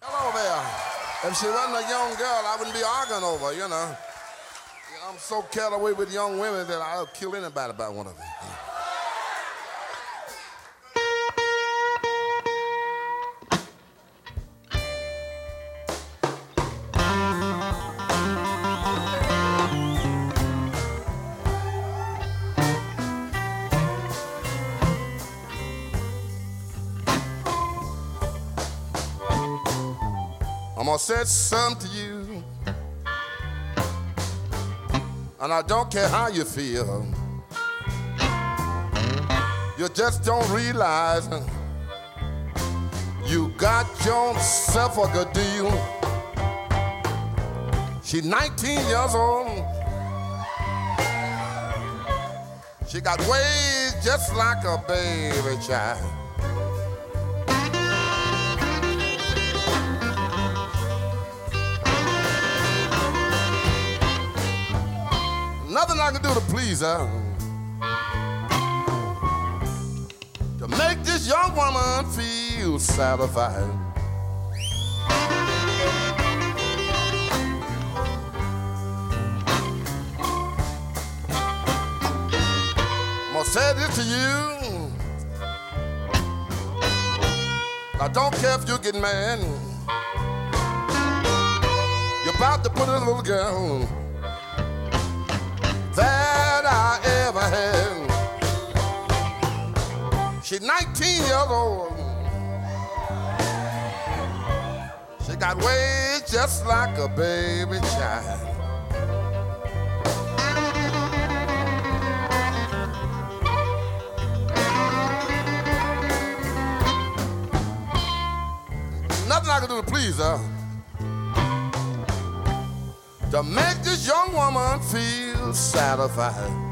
Hello there. If she wasn't a young girl, I wouldn't be arguing over, you know. I'm so carried away with young women that I'll kill anybody about one of them. I'm gonna say something to you. And I don't care how you feel. You just don't realize you got yourself a good deal. She's 19 years old. She got ways just like a baby child. Nothing I can do to please her. To make this young woman feel satisfied. I'm say this to you. I don't care if you get mad. You're about to put a little girl She's 19 years old. She got ways just like a baby child. Nothing I can do to please her. To make this young woman feel satisfied.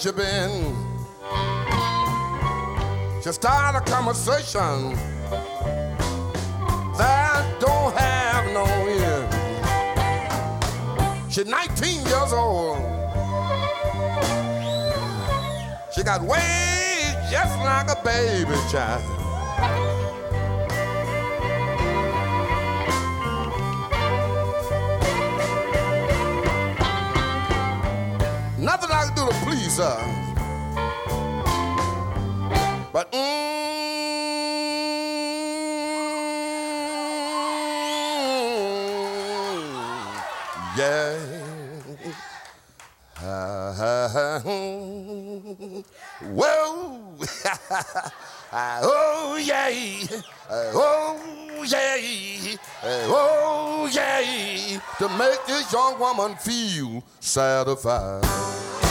You been. Just start a conversation that don't have no end. She's 19 years old. She got ways just like a baby child. But mm, yeah. Whoa. oh yeah. Oh yeah. Oh yeah. To make this young woman feel satisfied.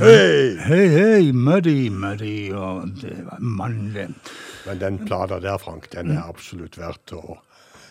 Hei! Hei, hey, Muddy, Muddy, og det var mannlig. Men den plata der, Frank, den er absolutt verdt å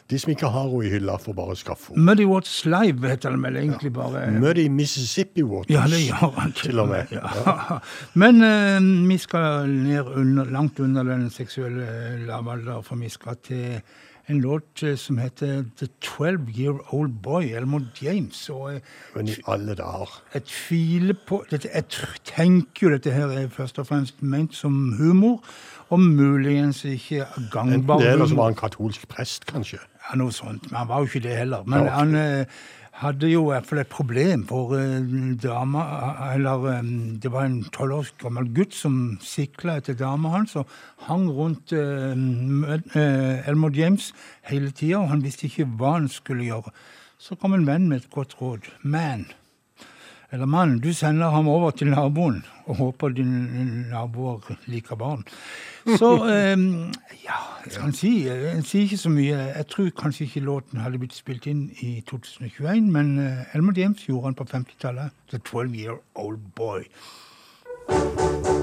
De som ikke har henne i hylla, får bare skaffe henne. Muddy Waters Live heter den vel egentlig bare. Muddy Mississippi Waters, Ja, det gjør han til og med. Ja. Men uh, vi skal ned under, langt under den seksuelle lavalder, for vi skal til en låt eh, som heter The 12 Year Old Boy, Elmore James. Og eh, Men i alle dager. jeg tviler på dette, Jeg tenker jo dette her er først og fremst ment som humor, og muligens ikke Enten gangbar det, eller så var han katolsk prest, kanskje. Ja, noe sånt. Men han var jo ikke det heller. Men Ja, okay. han eh, hadde jo i hvert fall et problem, for eh, dama Eller eh, det var en tolv år gammel gutt som sikla etter dama hans og hang rundt eh, Elmore James hele tida, og han visste ikke hva han skulle gjøre. Så kom en venn med et godt råd. Man. Eller mann, du sender ham over til naboen og håper dine naboer liker barn. Så eh, ja, jeg kan si Jeg sier ikke så mye. Jeg tror kanskje ikke låten hadde blitt spilt inn i 2021, men eh, Elmer James gjorde den på 50-tallet. The 12 Year Old Boy. I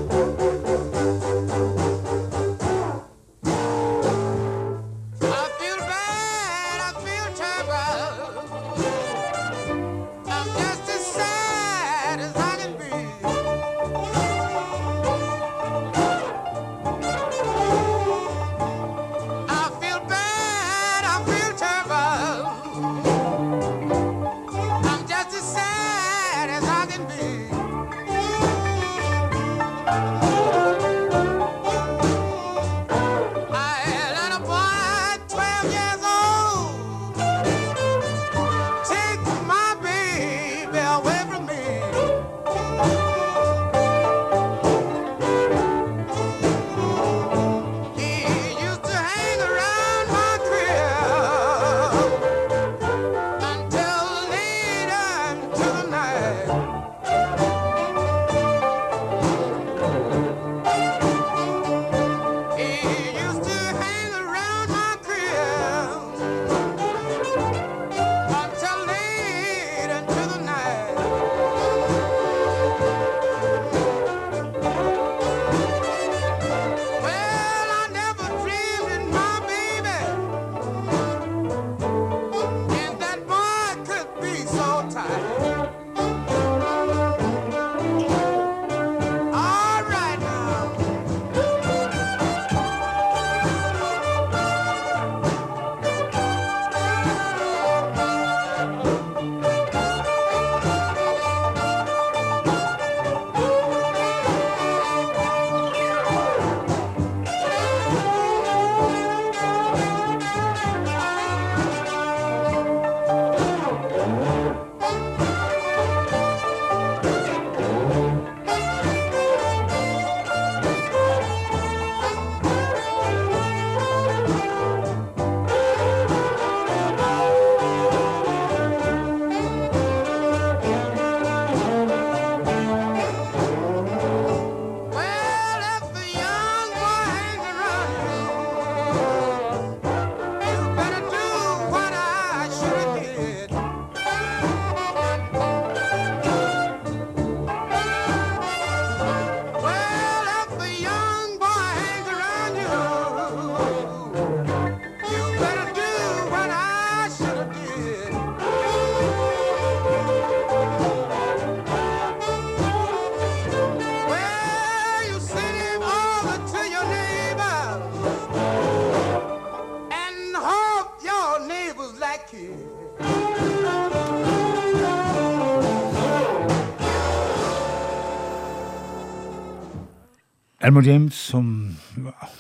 Elmer James som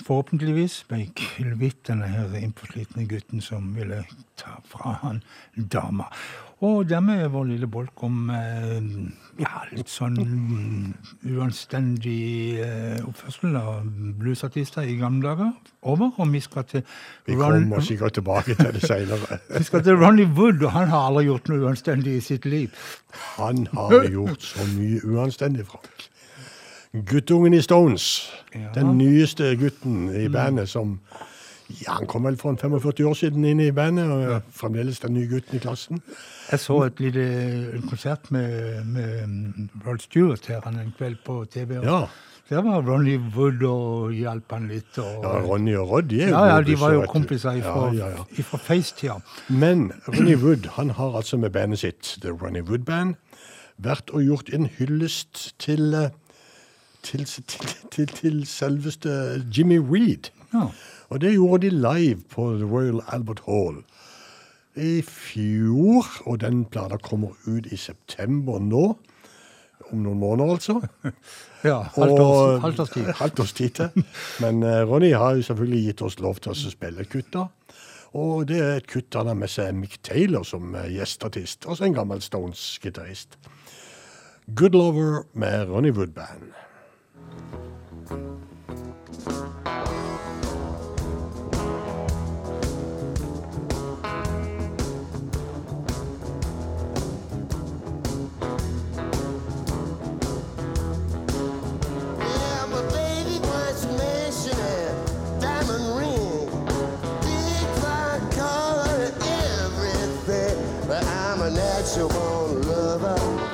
forhåpentligvis ble kvitt denne her innforslitne gutten som ville ta fra han dama. Og dermed er vår lille bolk om eh, ja, litt sånn uanstendig eh, oppførsel av bluesartister i gamle dager over. Og vi skal til Vi kommer sikkert tilbake til det seinere. vi skal til Ronny Wood, og han har aldri gjort noe uanstendig i sitt liv. Han har gjort så mye uanstendig, Frank. Guttungen i Stones. Den nyeste gutten i bandet som ja, Han kom vel for en 45 år siden inn i bandet, og er fremdeles den nye gutten i klassen. Jeg så et lite konsert med, med mm, Rod Stewart her en kveld på TV. Ja. Der var Ronny Wood og hjalp han litt. Og, Ja, Ronny og Rod de er jo ja, ja, de var jo kompiser ifra, Ja, ja, ja. ifra Face-tida. Men Ronny Wood han har altså med bandet sitt, The Ronny Wood Band, vært og gjort en hyllest til eh, til, til, til, selveste Jimmy Reed. Ja. Og det gjorde de live på The Royal Albert Hall i fjor. Og den plata kommer ut i september nå. Om noen måneder, altså. Ja, halvt års- halvt års tid. halvt års tid til. Men eh, Ronny har jo selvfølgelig gitt oss lov til å spille kutta. Og det er et kutt han har med seg Mick Taylor som eh, gjestartist, også en gammel Stones-gitarist. Good Lover med Ronny Wood Band. But I'm a natural born lover.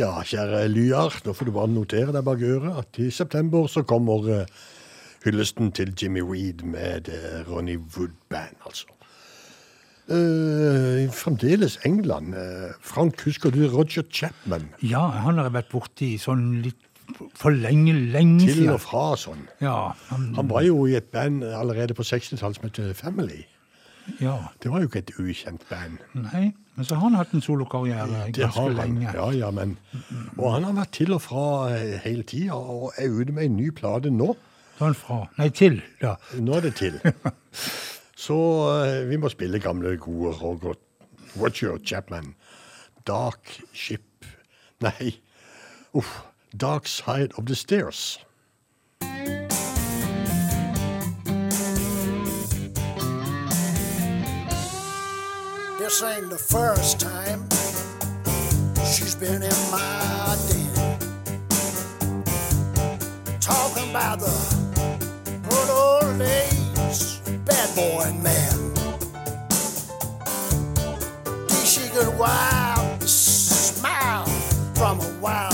Ja, kjære Lyar, nå får du bare notere deg bak øret at i september så kommer eh, hyllesten til Jimmy Reed med det Ronny Wood Band, altså. Uh, fremdeles England. Uh, Frank, husker du Roger Chapman? Ja, han har jeg vært borti sånn litt for lenge, lenge Til og fra sånn. Ja, han, Han var jo i et band allerede på 60-tallet som het Family. Ja. Det var jo ikke et ukjent band. Nei, men så har han hatt en solokarriere ganske lenge. Ja, ja, men Og han har vært til og fra eh, hele tida, og er ute med en ny plate nå. Da er han fra. Nei, til, Ja. Nå er det til. Så eh, vi må spille gamle, gode Roger Roger Chapman. Dark Ship Nei, uff. Dark Side of the Stairs. This ain't the first time she's been in my den. Talking about the good old days, bad boy man. She could wild smile from a wild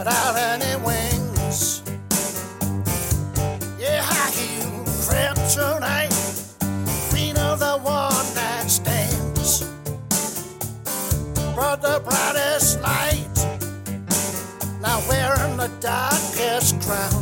without any wings. Yeah, I you kryptonite, queen of the one that stands. But the brightest light, now wearing the darkest crown.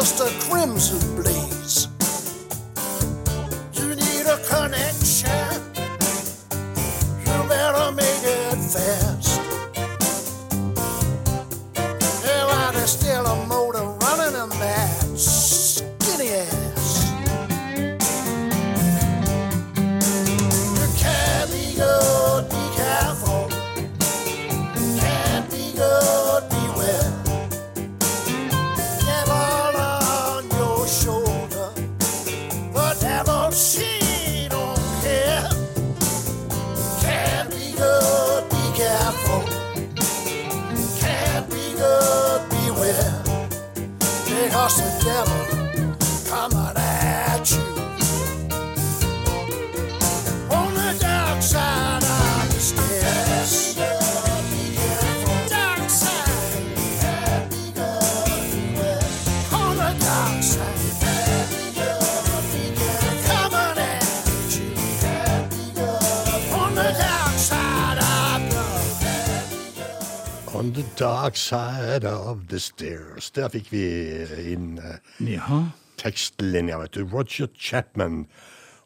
Just a side of the stairs. Der fikk vi inn eh, Ja. tekstlinja, vet du. Roger Chapman.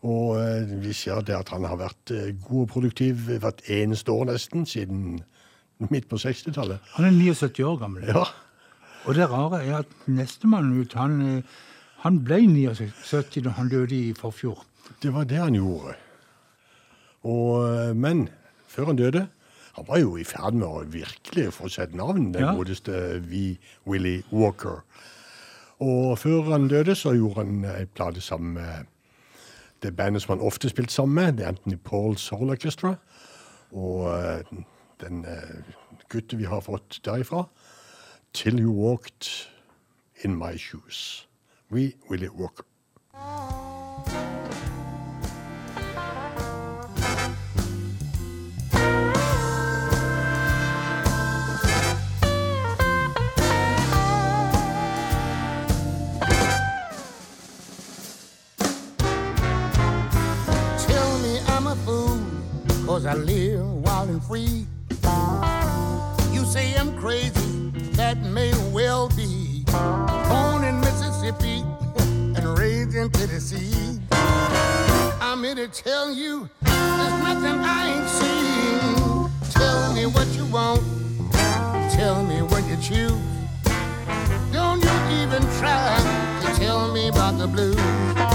Og eh, vi ser det at han har vært god og produktiv hvert eneste år nesten siden Midt på 60-tallet. Han er 79 år gammel. Ja. Og det rare er at nestemann ut, han, han ble 79 da han døde i forfjor. Det var det han gjorde. Og, men før han døde Han var jo i ferd med å virkelig få seg et navn, den Ja. godeste V. Willy Walker. Og før han døde, så gjorde han ei plate sammen med det bandet som han ofte spilte sammen med, det er Anthony Paul Soul Orchestra. Og eh, den uh, gutten vi har fått derifra, Till You Walked In My Shoes. We Willy Walker. Cause I live wild and free. You say I'm crazy, that may well be. Born in Mississippi and raised in Tennessee. I'm here to tell you there's nothing I ain't seen. Tell me what you want, tell me what you choose. Don't you even try to tell me about the blues.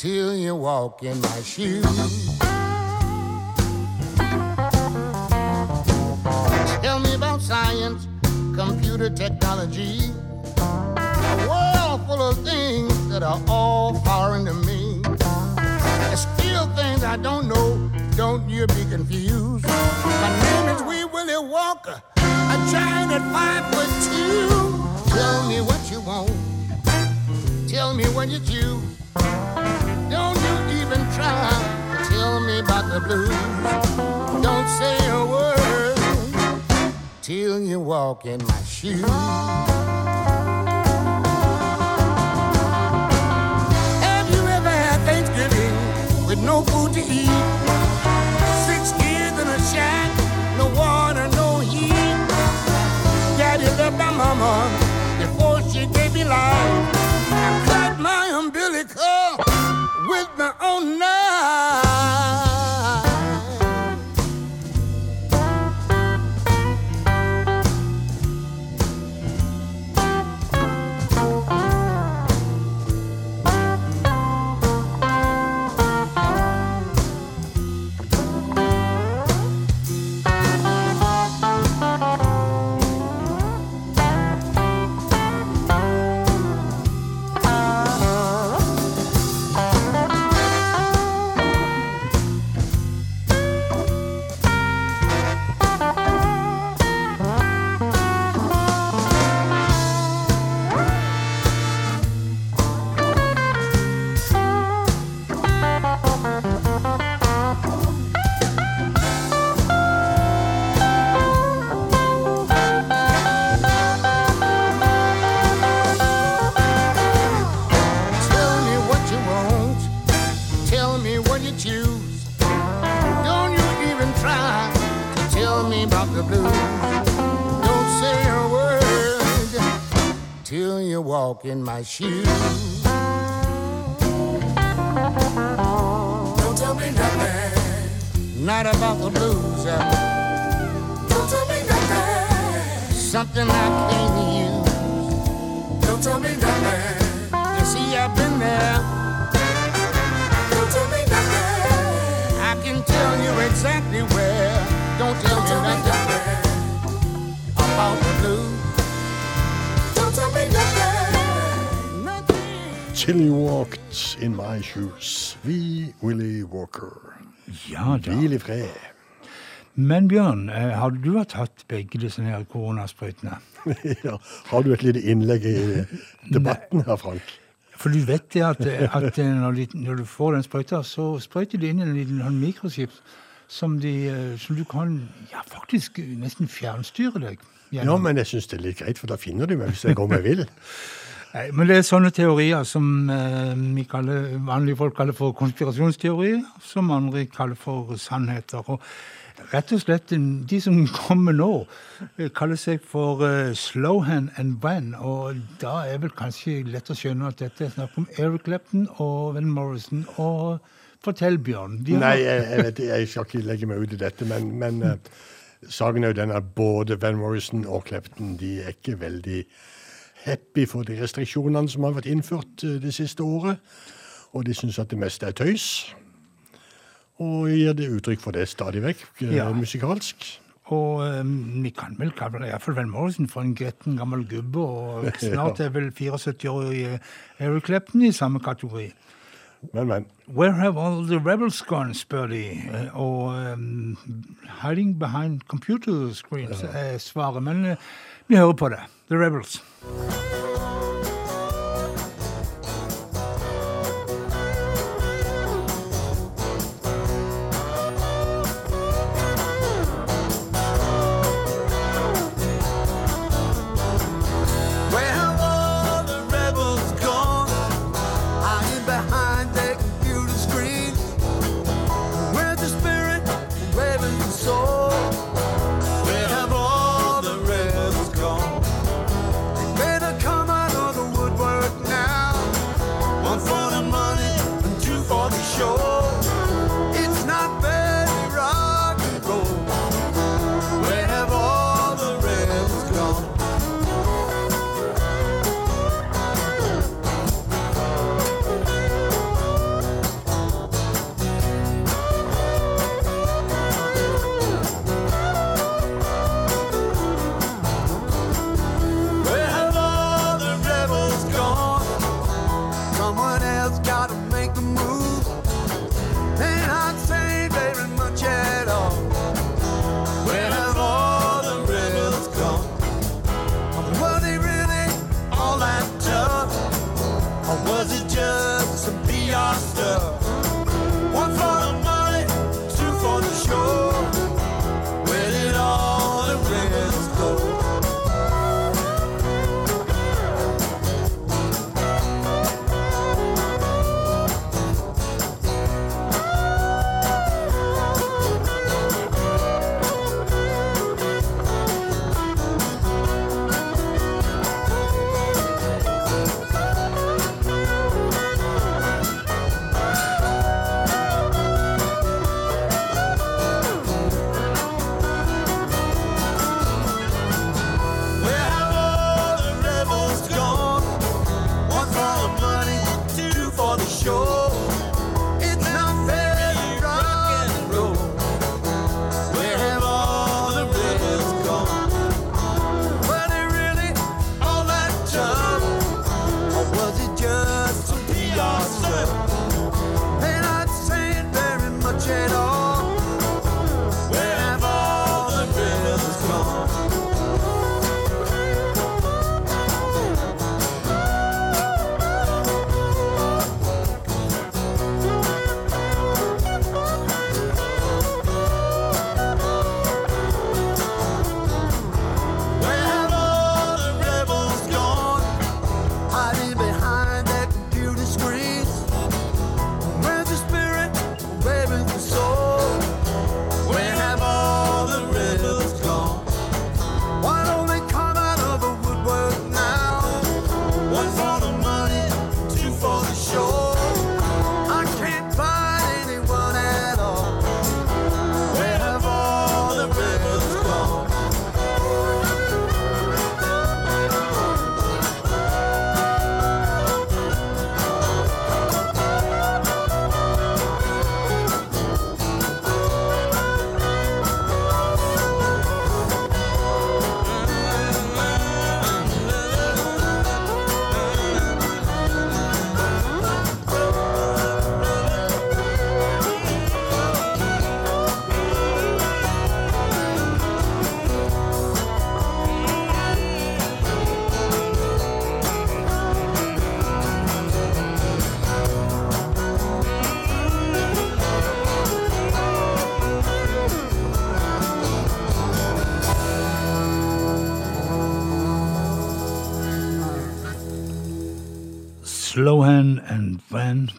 Till you walk in my shoes. Tell me about science, computer technology, a world full of things that are all foreign to me. There's still things I don't know, don't you be confused. My name is Wee Willie Walker, a giant at five foot two. Tell me what you want, tell me what you choose. Try to tell me about the blues. Don't say a word till you walk in my shoes. Have you ever had Thanksgiving with no food to eat? Six years in a shack, no water, no heat. Daddy left my mama before she gave me life. No. You walk in my shoes. Don't tell me nothing. Not about the blues. uh. Don't tell me nothing. Something I can't use. Don't tell me nothing. You see, I've been there. Don't tell me nothing. I can tell you exactly where. Don't tell me nothing about the blues. Till You Walked In My Shoes. Vi Willy Walker. Ja da. Hvil i fred. Men Bjørn, har du tatt begge disse koronasprøytene? ja. Har du et lite innlegg i debatten her, Frank? For du vet det at, at når, de, når du får den sprøyta, så sprøyter de inn en liten sånn mikroskip som, de, eh, som du kan ja, faktisk nesten fjernstyre deg Ja, men jeg syns det er litt greit, for da finner de meg hvis jeg går meg vill. Nei, men det er sånne teorier som eh, kaller, vanlige folk kaller for konspirasjonsteorier, som andre kaller for sannheter. og Rett og slett, De som kommer nå, eh, kaller seg for eh, uh, Slowhand and Brenn. Og da er vel kanskje lett å skjønne at dette er snakk om Eric Clapton og Van Morrison. Og fortell, Bjørn. Nei, jeg, jeg, vet, jeg, skal ikke legge meg ut i dette, men, men eh, uh, saken er jo den at både Van Morrison og Clapton de er ikke veldig happy for de restriksjonene som har vært innført eh, det siste året. Og de syns at det meste er tøys. Og gir det uttrykk for det stadig vekk, eh, ja. musikalsk. Og ehm, um, vi kan vel kalle det iallfall Van Morrison for en gretten gammel gubbe. Og snart er vel 74-årige Eric Clapton i samme kategori. Men, men. Where have all the rebels gone, spør de. Og um, 'Hiding behind computer screens' er svaret. Men eh, Vi hører på det. The Rebels.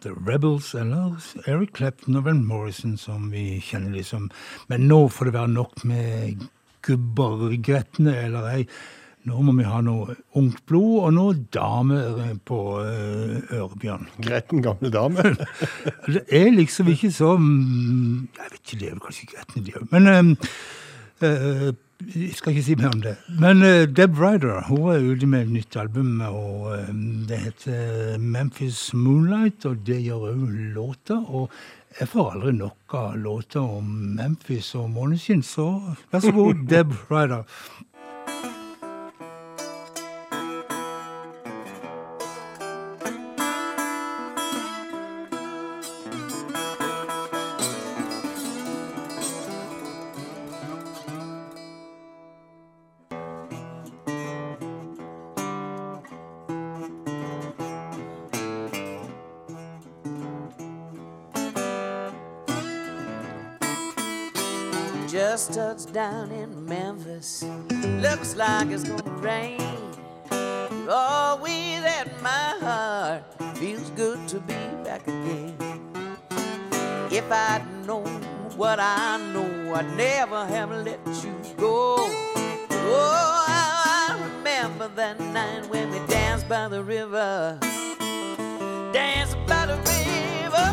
The Rebels eller Eric Clapton og Van Morrison, som vi kjenner liksom. Men nå får det være nok med gubber, gubbergretne eller ei. Nå må vi ha noe ungt blod, og noe damer eh, på eh, Ørebjørn. Gretten gamle dame? det er liksom ikke så mm, Jeg vet ikke, det er vel kanskje gretne, de òg. Men øh, øh, jeg skal ikke si mer om det. Men uh, Deb Ryder hun er ute med et nytt album, og eh, det heter Memphis Moonlight, og det gjør òg låter. Og jeg får aldri nok av låter om Memphis og måneskinn, så vær så god, Deb Ryder. Like it's gonna rain. You're always at my heart. Feels good to be back again. If I'd known what I know, I'd never have let you go. Oh, I remember that night when we danced by the river. Danced by the river.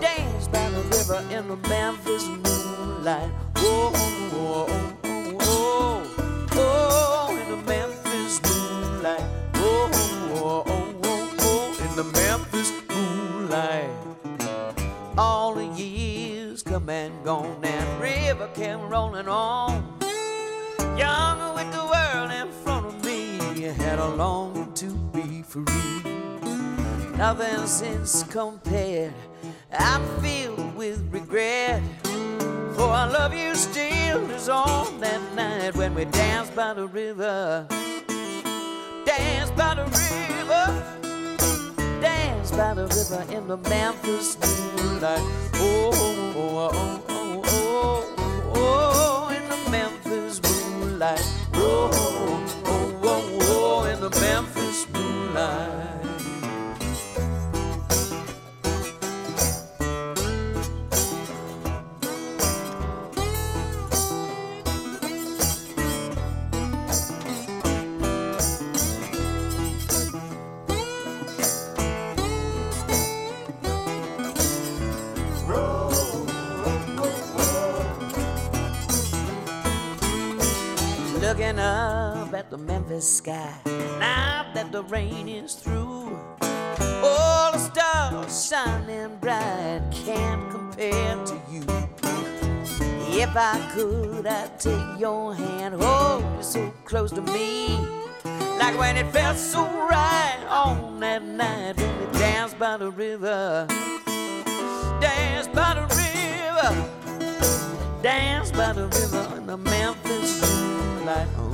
Danced by the river in the Memphis moonlight. Oh, oh, oh, oh, oh, Oh, in the Memphis moonlight. Oh, oh, oh, oh, oh, in the Memphis moonlight. All the years come and gone, and river came rolling on. Young with the world in front of me, had a longing to be free. Nothing since compared. I'm filled with regret. For I love you still as on that night when we danced by the river. Danced by the river. Danced by the river in the Memphis moonlight. Oh, oh, oh, oh, oh, oh, in the Memphis moonlight. Oh, oh, oh, oh, oh, in the Memphis moonlight. The sky. Now that the rain is through, all the stars shining bright can't compare to you. If I could, I'd take your hand, oh, hold you so close to me. Like when it felt so right on that night when we danced by the river. Danced by the river. Danced by the river in the Memphis moonlight.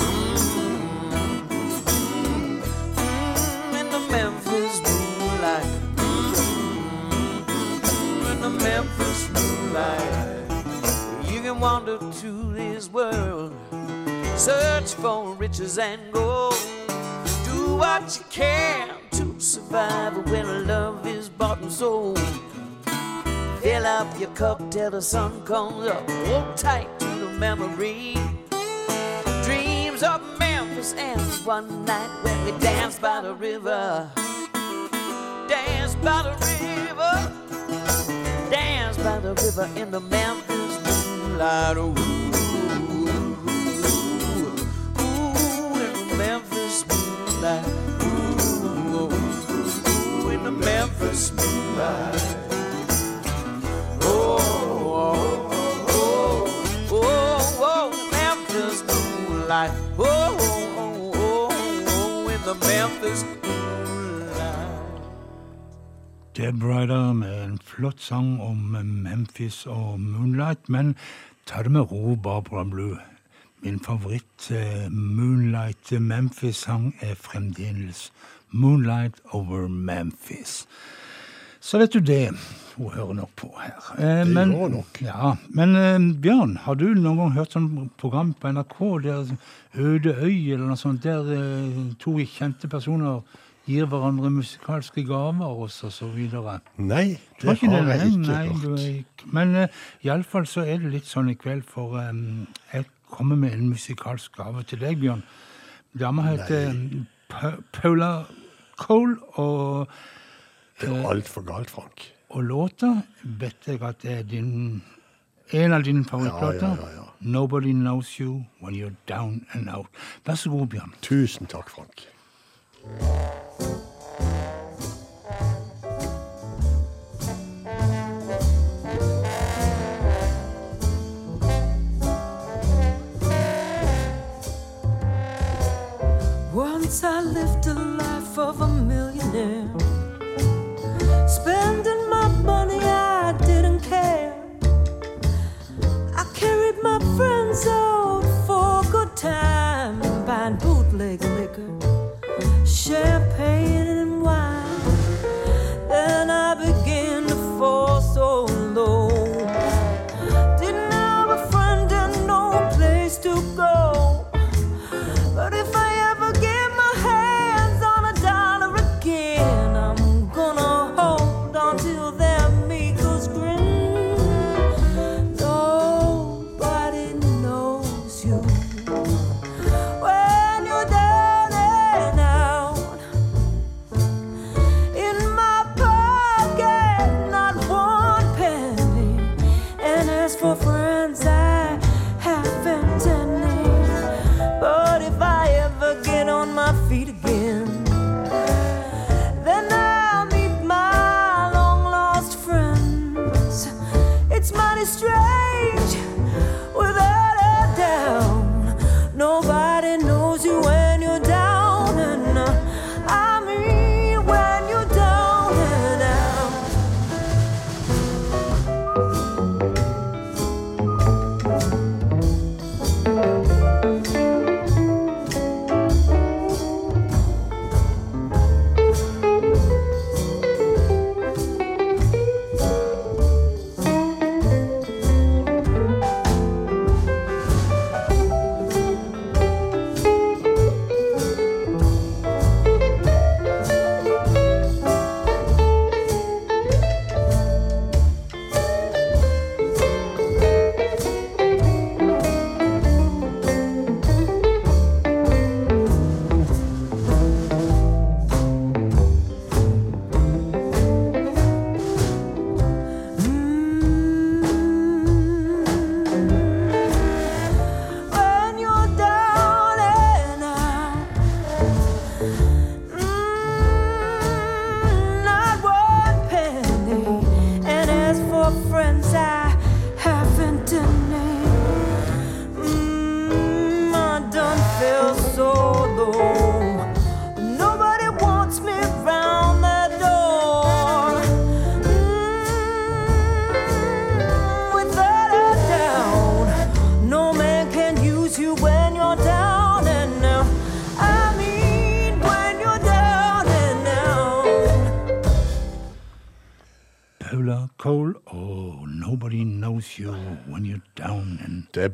Memphis moonlight. You can wander to this world, search for riches and gold. Do what you can to survive when love is bought and sold. Fill up your cup till the sun comes up. Hold tight to the memory. Dreams of Memphis and one night when we danced by the river. Danced by the river. Danced by the river in the Memphis moonlight. Ooh, ooh, in the Memphis moonlight. Ooh, ooh, in the Memphis moonlight. Oh, oh, oh, oh, oh, Memphis moonlight. Oh, oh, oh, oh, in the Memphis moonlight. Deb Ryder med en flott sang om Memphis og Moonlight, men ta det med ro, Barbara Blue. Min favoritt eh, Moonlight Memphis-sang er fremdeles Moonlight Over Memphis. Så vet du det. Hun hører nok på her. Eh, Det men, gjør nok. Ja, men eh, Bjørn, har du noen gang hørt sånn program på NRK der Øde øy eller noe sånt, der eh, to kjente personer gir hverandre musikalske gaver og så, videre? Nei, det har det, jeg ikke nei, hørt. Men uh, iallfall så er det litt sånn i kveld, for um, jeg kommer med en musikalsk gave til deg, Bjørn. Dama heter Pa- Paula Cole, og Det er altfor galt, Frank. Og låta vet jeg at det er din en av dine favorittplater. Ja, ja, ja. 'Nobody Knows You When You're Down and Out'. Vær så god, Bjørn. Tusen takk, Frank. Once I lived a life of a millionaire. Spending my money, I didn't care. I carried my friends out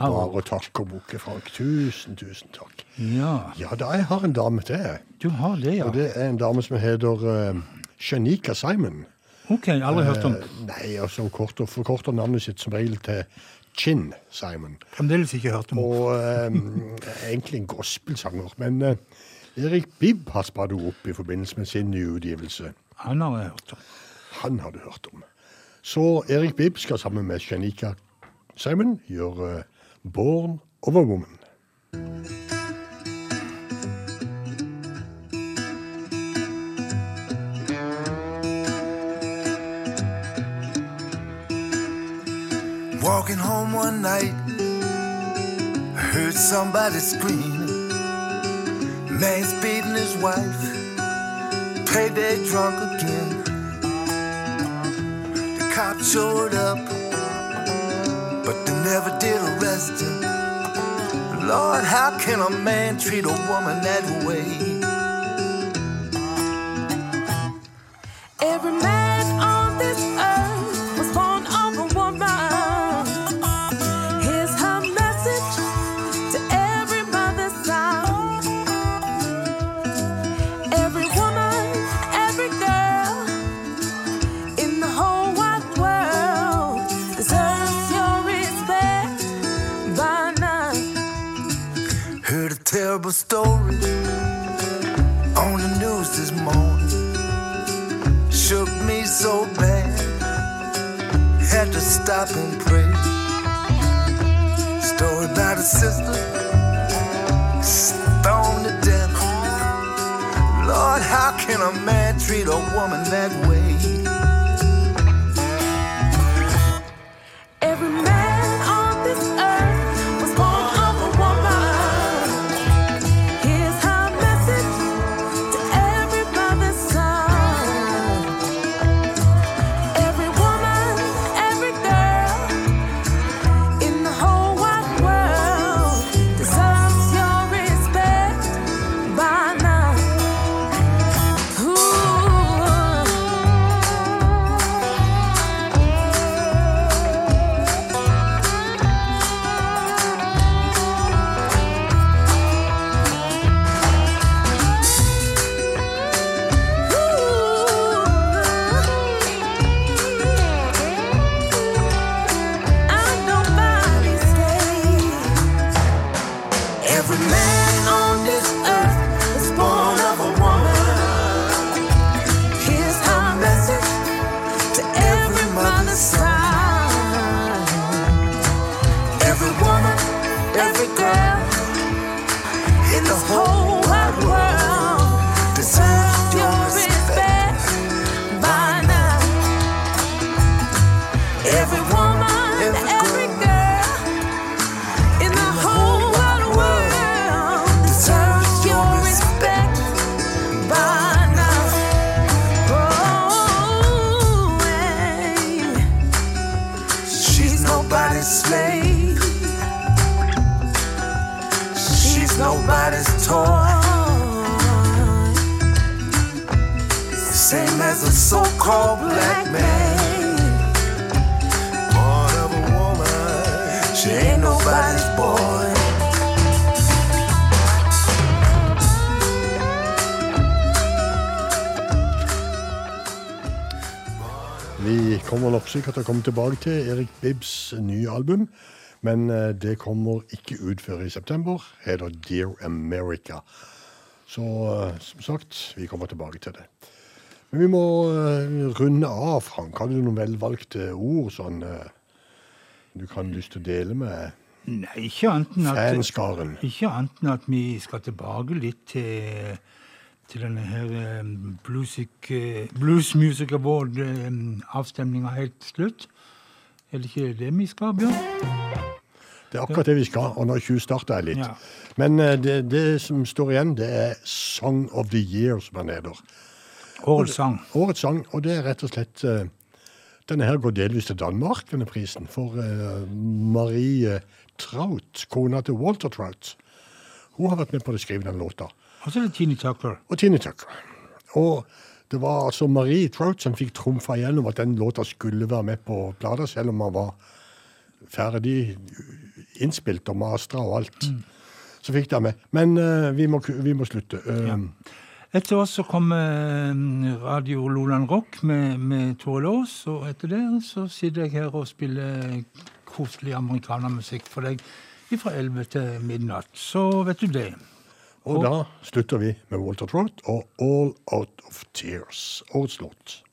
er bare å takke og bukke, Frank. Tusen, tusen takk. Ja, Ja, da jeg har en dame til. du har det, ja. Og det er en dame som heter uh, Shanika Simon. Ok, aldri hørt om. Uh, nei, altså hun korter, forkorter navnet sitt som regel til Chin Simon. Fremdeles ikke hørt om. Og uh, egentlig en gospelsanger. Men uh, Erik Bibb har spadd henne opp i forbindelse med sin nye utgivelse. Han har jeg hørt om. Han har du hørt om. Så Erik Bibb skal sammen med Shanika Simon gjøre Born of a Woman. Walking home one night, I heard somebody screaming. Man's beating his wife, payday drunk again. The cops showed up, but they never did him. Lord, how can a man treat a woman that way? Every man terrible story on the news this morning. Shook me so bad, had to stop and pray. Story about a sister stoned to death. Lord, how can a man treat a woman that way? Komme tilbake til Erik Bibbs nye album, men eh, det kommer ikke ut før i september. Heter Dear America. Så eh, som sagt, vi kommer tilbake til det. Men vi må eh, runde av, Frank. Har du noen velvalgte ord sånn du kan lyst til å dele med Nei, ikke annet enn at, fanskaren? ikke annet enn at vi skal tilbake litt til, til denne her eh, bluesic, eh, Blues Music Award-avstemninga helt til slutt. Er det ikke det vi skal, Bjørn? Det er akkurat det vi skal, og nå tjuvstarter jeg litt. Ja. Men eh, det, det som står igjen, det er Song of the Year, som han heter. Årets sang. Årets sang, og det er rett og slett eh, Denne her går delvis til Danmark, denne prisen, for eh, Marie Trout, kona til Walter Trout. Hun har vært med på å skrive den låta. Og så er det Tini Tucker. Og Tini Tucker. Og det var altså Marie Trout som fikk trumfa igjennom at den låta skulle være med på plata, selv om han var ferdig innspilt og mastra og alt. Så fikk de med. Men uh, vi, må, vi må slutte. Eh, Etter oss så kom uh, Radio Loland Rock med, med Tore Laas, og etter det så sitter jeg her og spiller koselig amerikanermusikk for deg fra 11 til midnatt. Så vet du det. Og da slutter vi med Walter Trout og All Out of Tears. Årets låt.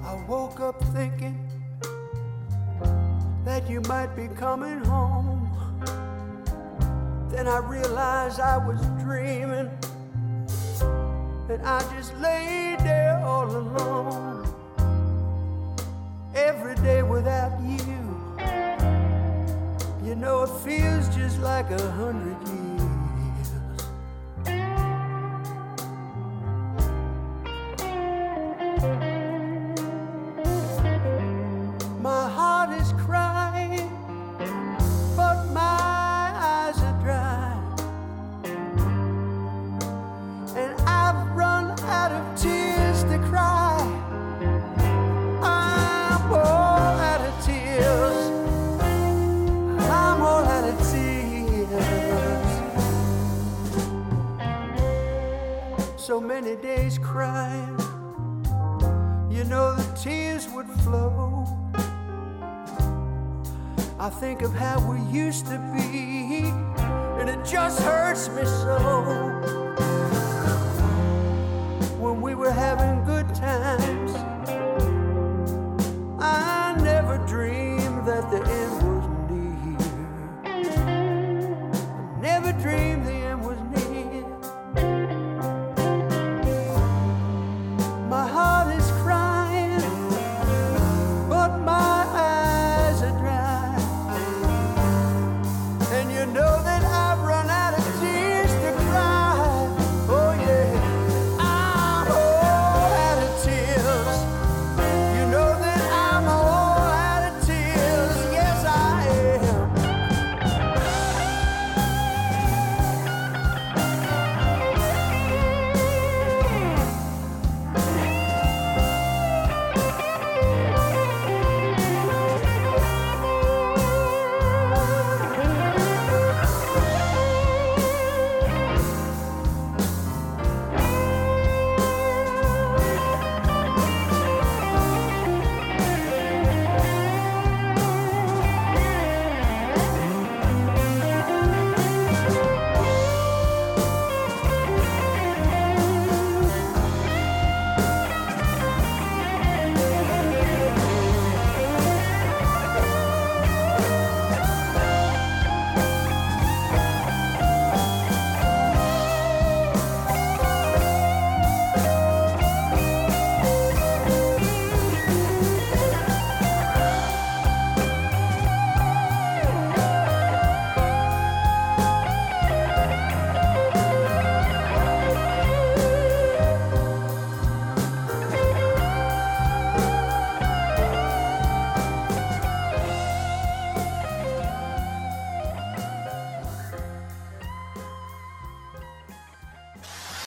I woke up thinking that you might be coming home. Then I realized I was dreaming, and I just laid there all alone. Every day without you, you know it feels just like a hundred years.